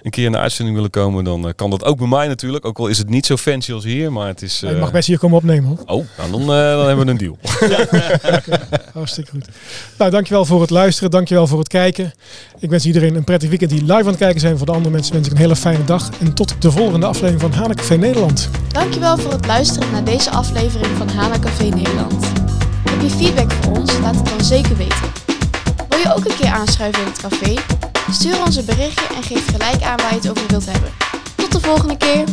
[SPEAKER 5] een keer in de uitzending willen komen, dan eh, kan dat ook bij mij natuurlijk. Ook al is het niet zo fancy als hier, maar het is.
[SPEAKER 1] je
[SPEAKER 5] eh,
[SPEAKER 1] mag best hier komen opnemen hoor.
[SPEAKER 5] Oh, nou, dan, eh, dan hebben we een deal. <laughs>
[SPEAKER 1] Hartstikke goed. Nou, dankjewel voor het luisteren. Dankjewel voor het kijken. Ik wens iedereen een prettig weekend die live aan het kijken zijn. Voor de andere mensen wens ik een hele fijne dag. En tot de volgende aflevering van Hanencafé Nederland.
[SPEAKER 3] Dankjewel voor het luisteren naar deze aflevering van Hana Café Nederland. Heb je feedback voor ons? Laat het dan zeker weten. Wil je ook een keer aanschuiven in het café? Stuur ons een berichtje en geef gelijk aan waar je het over wilt hebben. Tot de volgende keer!